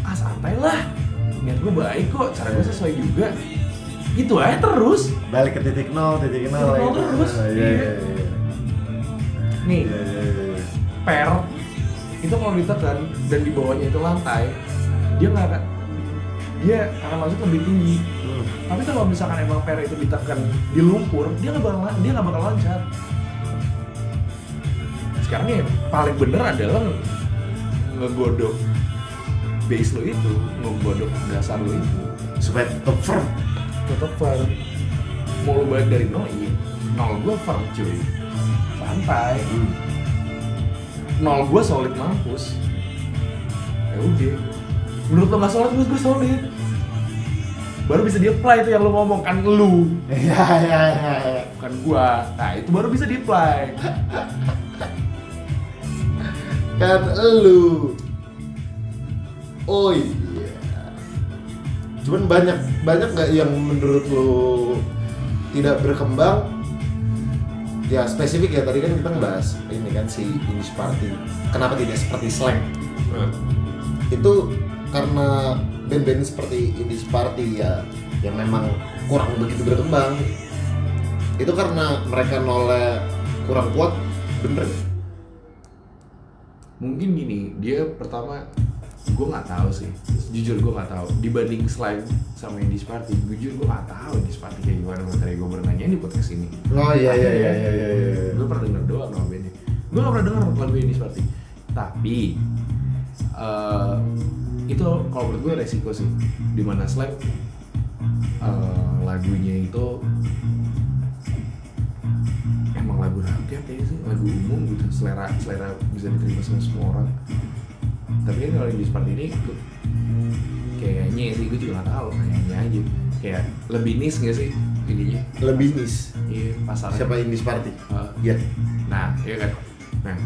Ah santai lah niat gue baik kok cara gue sesuai juga. Gitu aja terus. Balik ke titik nol titik nol Titik nol gitu. terus, Ah, iya iya. iya. iya nih Iya, iya, iya. per itu kalau ditekan dan di bawahnya itu lantai dia nggak akan dia akan masuk lebih tinggi. Hmm. tapi kalau misalkan emang per itu ditekan di lumpur dia nggak bakal dia nggak bakal loncat sekarang ya paling bener adalah ngegodok base lo itu ngegodok dasar lo itu. Supaya tetap firm. Tetap firm. Mau lo balik dari nol nol gue firm cuy santai. Nol gue solid mampus. Ya udah. Menurut lo nggak solid menurut gue solid. Baru bisa di apply itu yang lo ngomong kan lu. Iya iya iya iya. bukan gua. Nah itu baru bisa di apply kan elu oh iya. Cuman banyak banyak nggak yang menurut lo tidak berkembang ya spesifik ya tadi kan kita ngebahas ini kan si English Party. Kenapa tidak seperti slang? Itu karena band-band seperti English Party ya yang memang kurang begitu berkembang. Itu karena mereka nolnya kurang kuat. Bener. Mungkin gini dia pertama gue nggak tahu sih. Jujur gue nggak tahu. Dibanding slime sama Indie Party jujur gue nggak tahu Indie Party kayak gimana. Makanya gue pernah di podcast ini. Oh iya iya iya iya iya. iya. gue pernah denger doang sama bandnya gue gak pernah denger lagu Indie Party tapi eh, itu kalau menurut gue resiko sih. Di mana slime eh, lagunya itu emang lagu rakyat ya sih. Lagu umum gitu. Selera selera bisa diterima sama semua orang tapi kan kalau di seperti ini tuh kayaknya sih gue juga gak tahu kayaknya aja. Kayak lebih niche gak sih ininya? Lebih niche. iya pasarnya. Siapa English Party? Iya. nah iya kan? Nah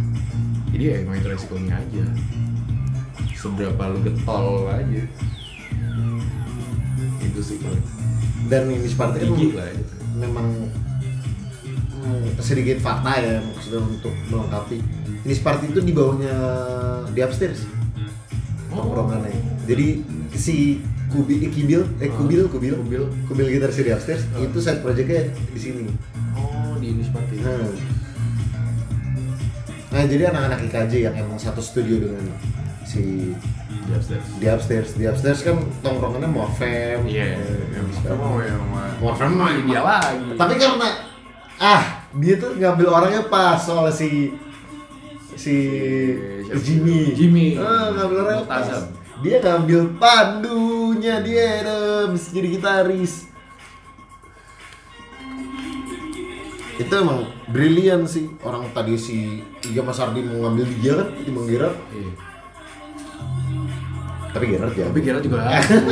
jadi ya emang itu resikonya aja. Seberapa lu getol aja. Itu sih kalau Dan English Party kan lah gitu memang hmm, sedikit fakta ya maksudnya untuk melengkapi. English Party itu di bawahnya di upstairs Oh. tongkrongannya. Jadi si Kubil, eh, Kibil, eh Kubil, Kubil, Kubil. Kubil gitar di upstairs. Itu side projectnya di sini. Oh, di Indis Party. Nah. Nah, jadi anak-anak IKJ yang emang satu studio dengan si Di upstairs. di upstairs, di upstairs kan tongkrongannya Morfem. Iya, yang mah. Morfem mah Dia lagi. Tapi karena ah dia tuh ngambil orangnya pas soal si si? Jimmy. Jimmy. Ah, ngambil. Dia ngambil pandunya dia Adams jadi gitaris. Itu emang brilian sih orang tadi si Iga Mas Ardi mau ngambil dia kan ketimbang Gerard Iya. tapi Gerard ya Tapi kira juga.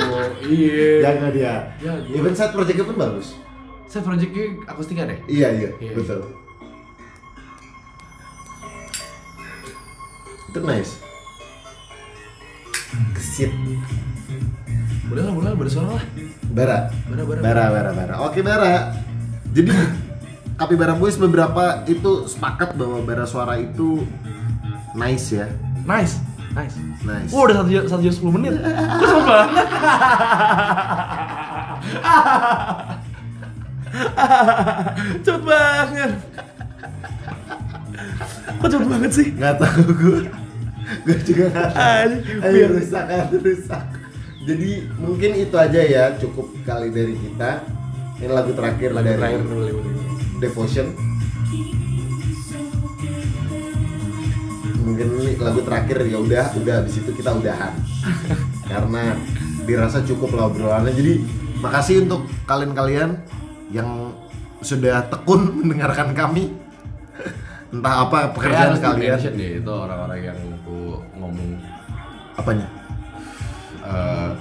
Iya. jaga dia Jago. even side projectnya pun bagus Saya projectnya akustika deh. iya iya, Iya. betul itu nice kesit Udah lah, udah lah, bersuara lah. bara Bara, bara. bara bara bara oke bara jadi Kapibara Boys beberapa itu sepakat bahwa bara suara itu nice ya Nice, nice. nice Oh, udah satu jam, satu jam sepuluh menit. Kok cepet banget? cepet banget. Kok cepet banget sih? nggak tahu gue gue juga Ayo biar- rusak kan rusak. Jadi mungkin itu aja ya cukup kali dari kita. Ini lagu terakhir Lagu dari terakhir dulu, dulu. Devotion. Mungkin ini lagu terakhir ya udah udah habis itu kita udahan. Karena dirasa cukup lah obrolannya. Jadi makasih untuk kalian-kalian yang sudah tekun mendengarkan kami entah apa pekerjaan harus kalian deh itu orang-orang yang tuh ngomong. Apanya? Eh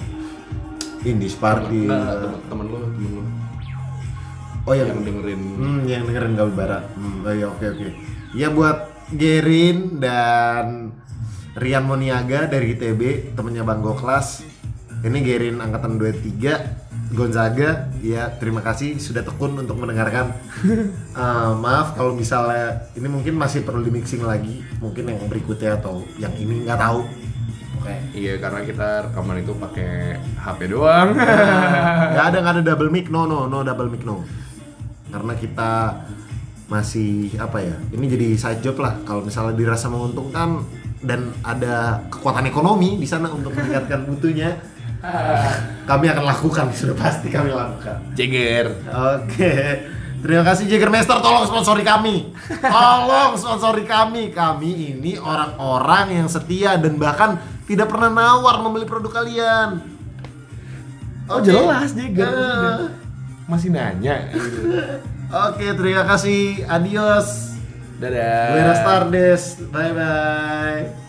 Indies Party enggak, temen, temen lu, temen lu. Oh yang yang dengerin. Hmm, yang dengerin Gaul Bara. Hmm, oh iya oke oke. Ya buat Gerin dan Rian Moniaga dari ITB, temennya Bang Goklas. Ini Gerin angkatan 23, Gonzaga. Ya, terima kasih sudah tekun untuk mendengarkan. Eh, maaf kalau misalnya ini mungkin masih perlu di mixing lagi, mungkin yang berikutnya atau yang ini nggak tahu. Oke. Iya karena kita rekaman itu pakai HP doang. Nggak ada nggak ada double mic, no no no double mic no. Karena kita masih apa ya? Ini jadi side job lah. Kalau misalnya dirasa menguntungkan dan ada kekuatan ekonomi di sana untuk meningkatkan mutunya, kami akan lakukan sudah pasti kami lakukan. Jeger. Oke. Terima kasih Jagermeister tolong sponsori kami. Tolong sponsori kami. Kami ini orang-orang yang setia dan bahkan tidak pernah nawar membeli produk kalian. Oh Oke. jelas Jeger. Eh. Masih nanya. gitu. Oke, terima kasih. Adios. Dadah. Gue Stardust. Bye bye.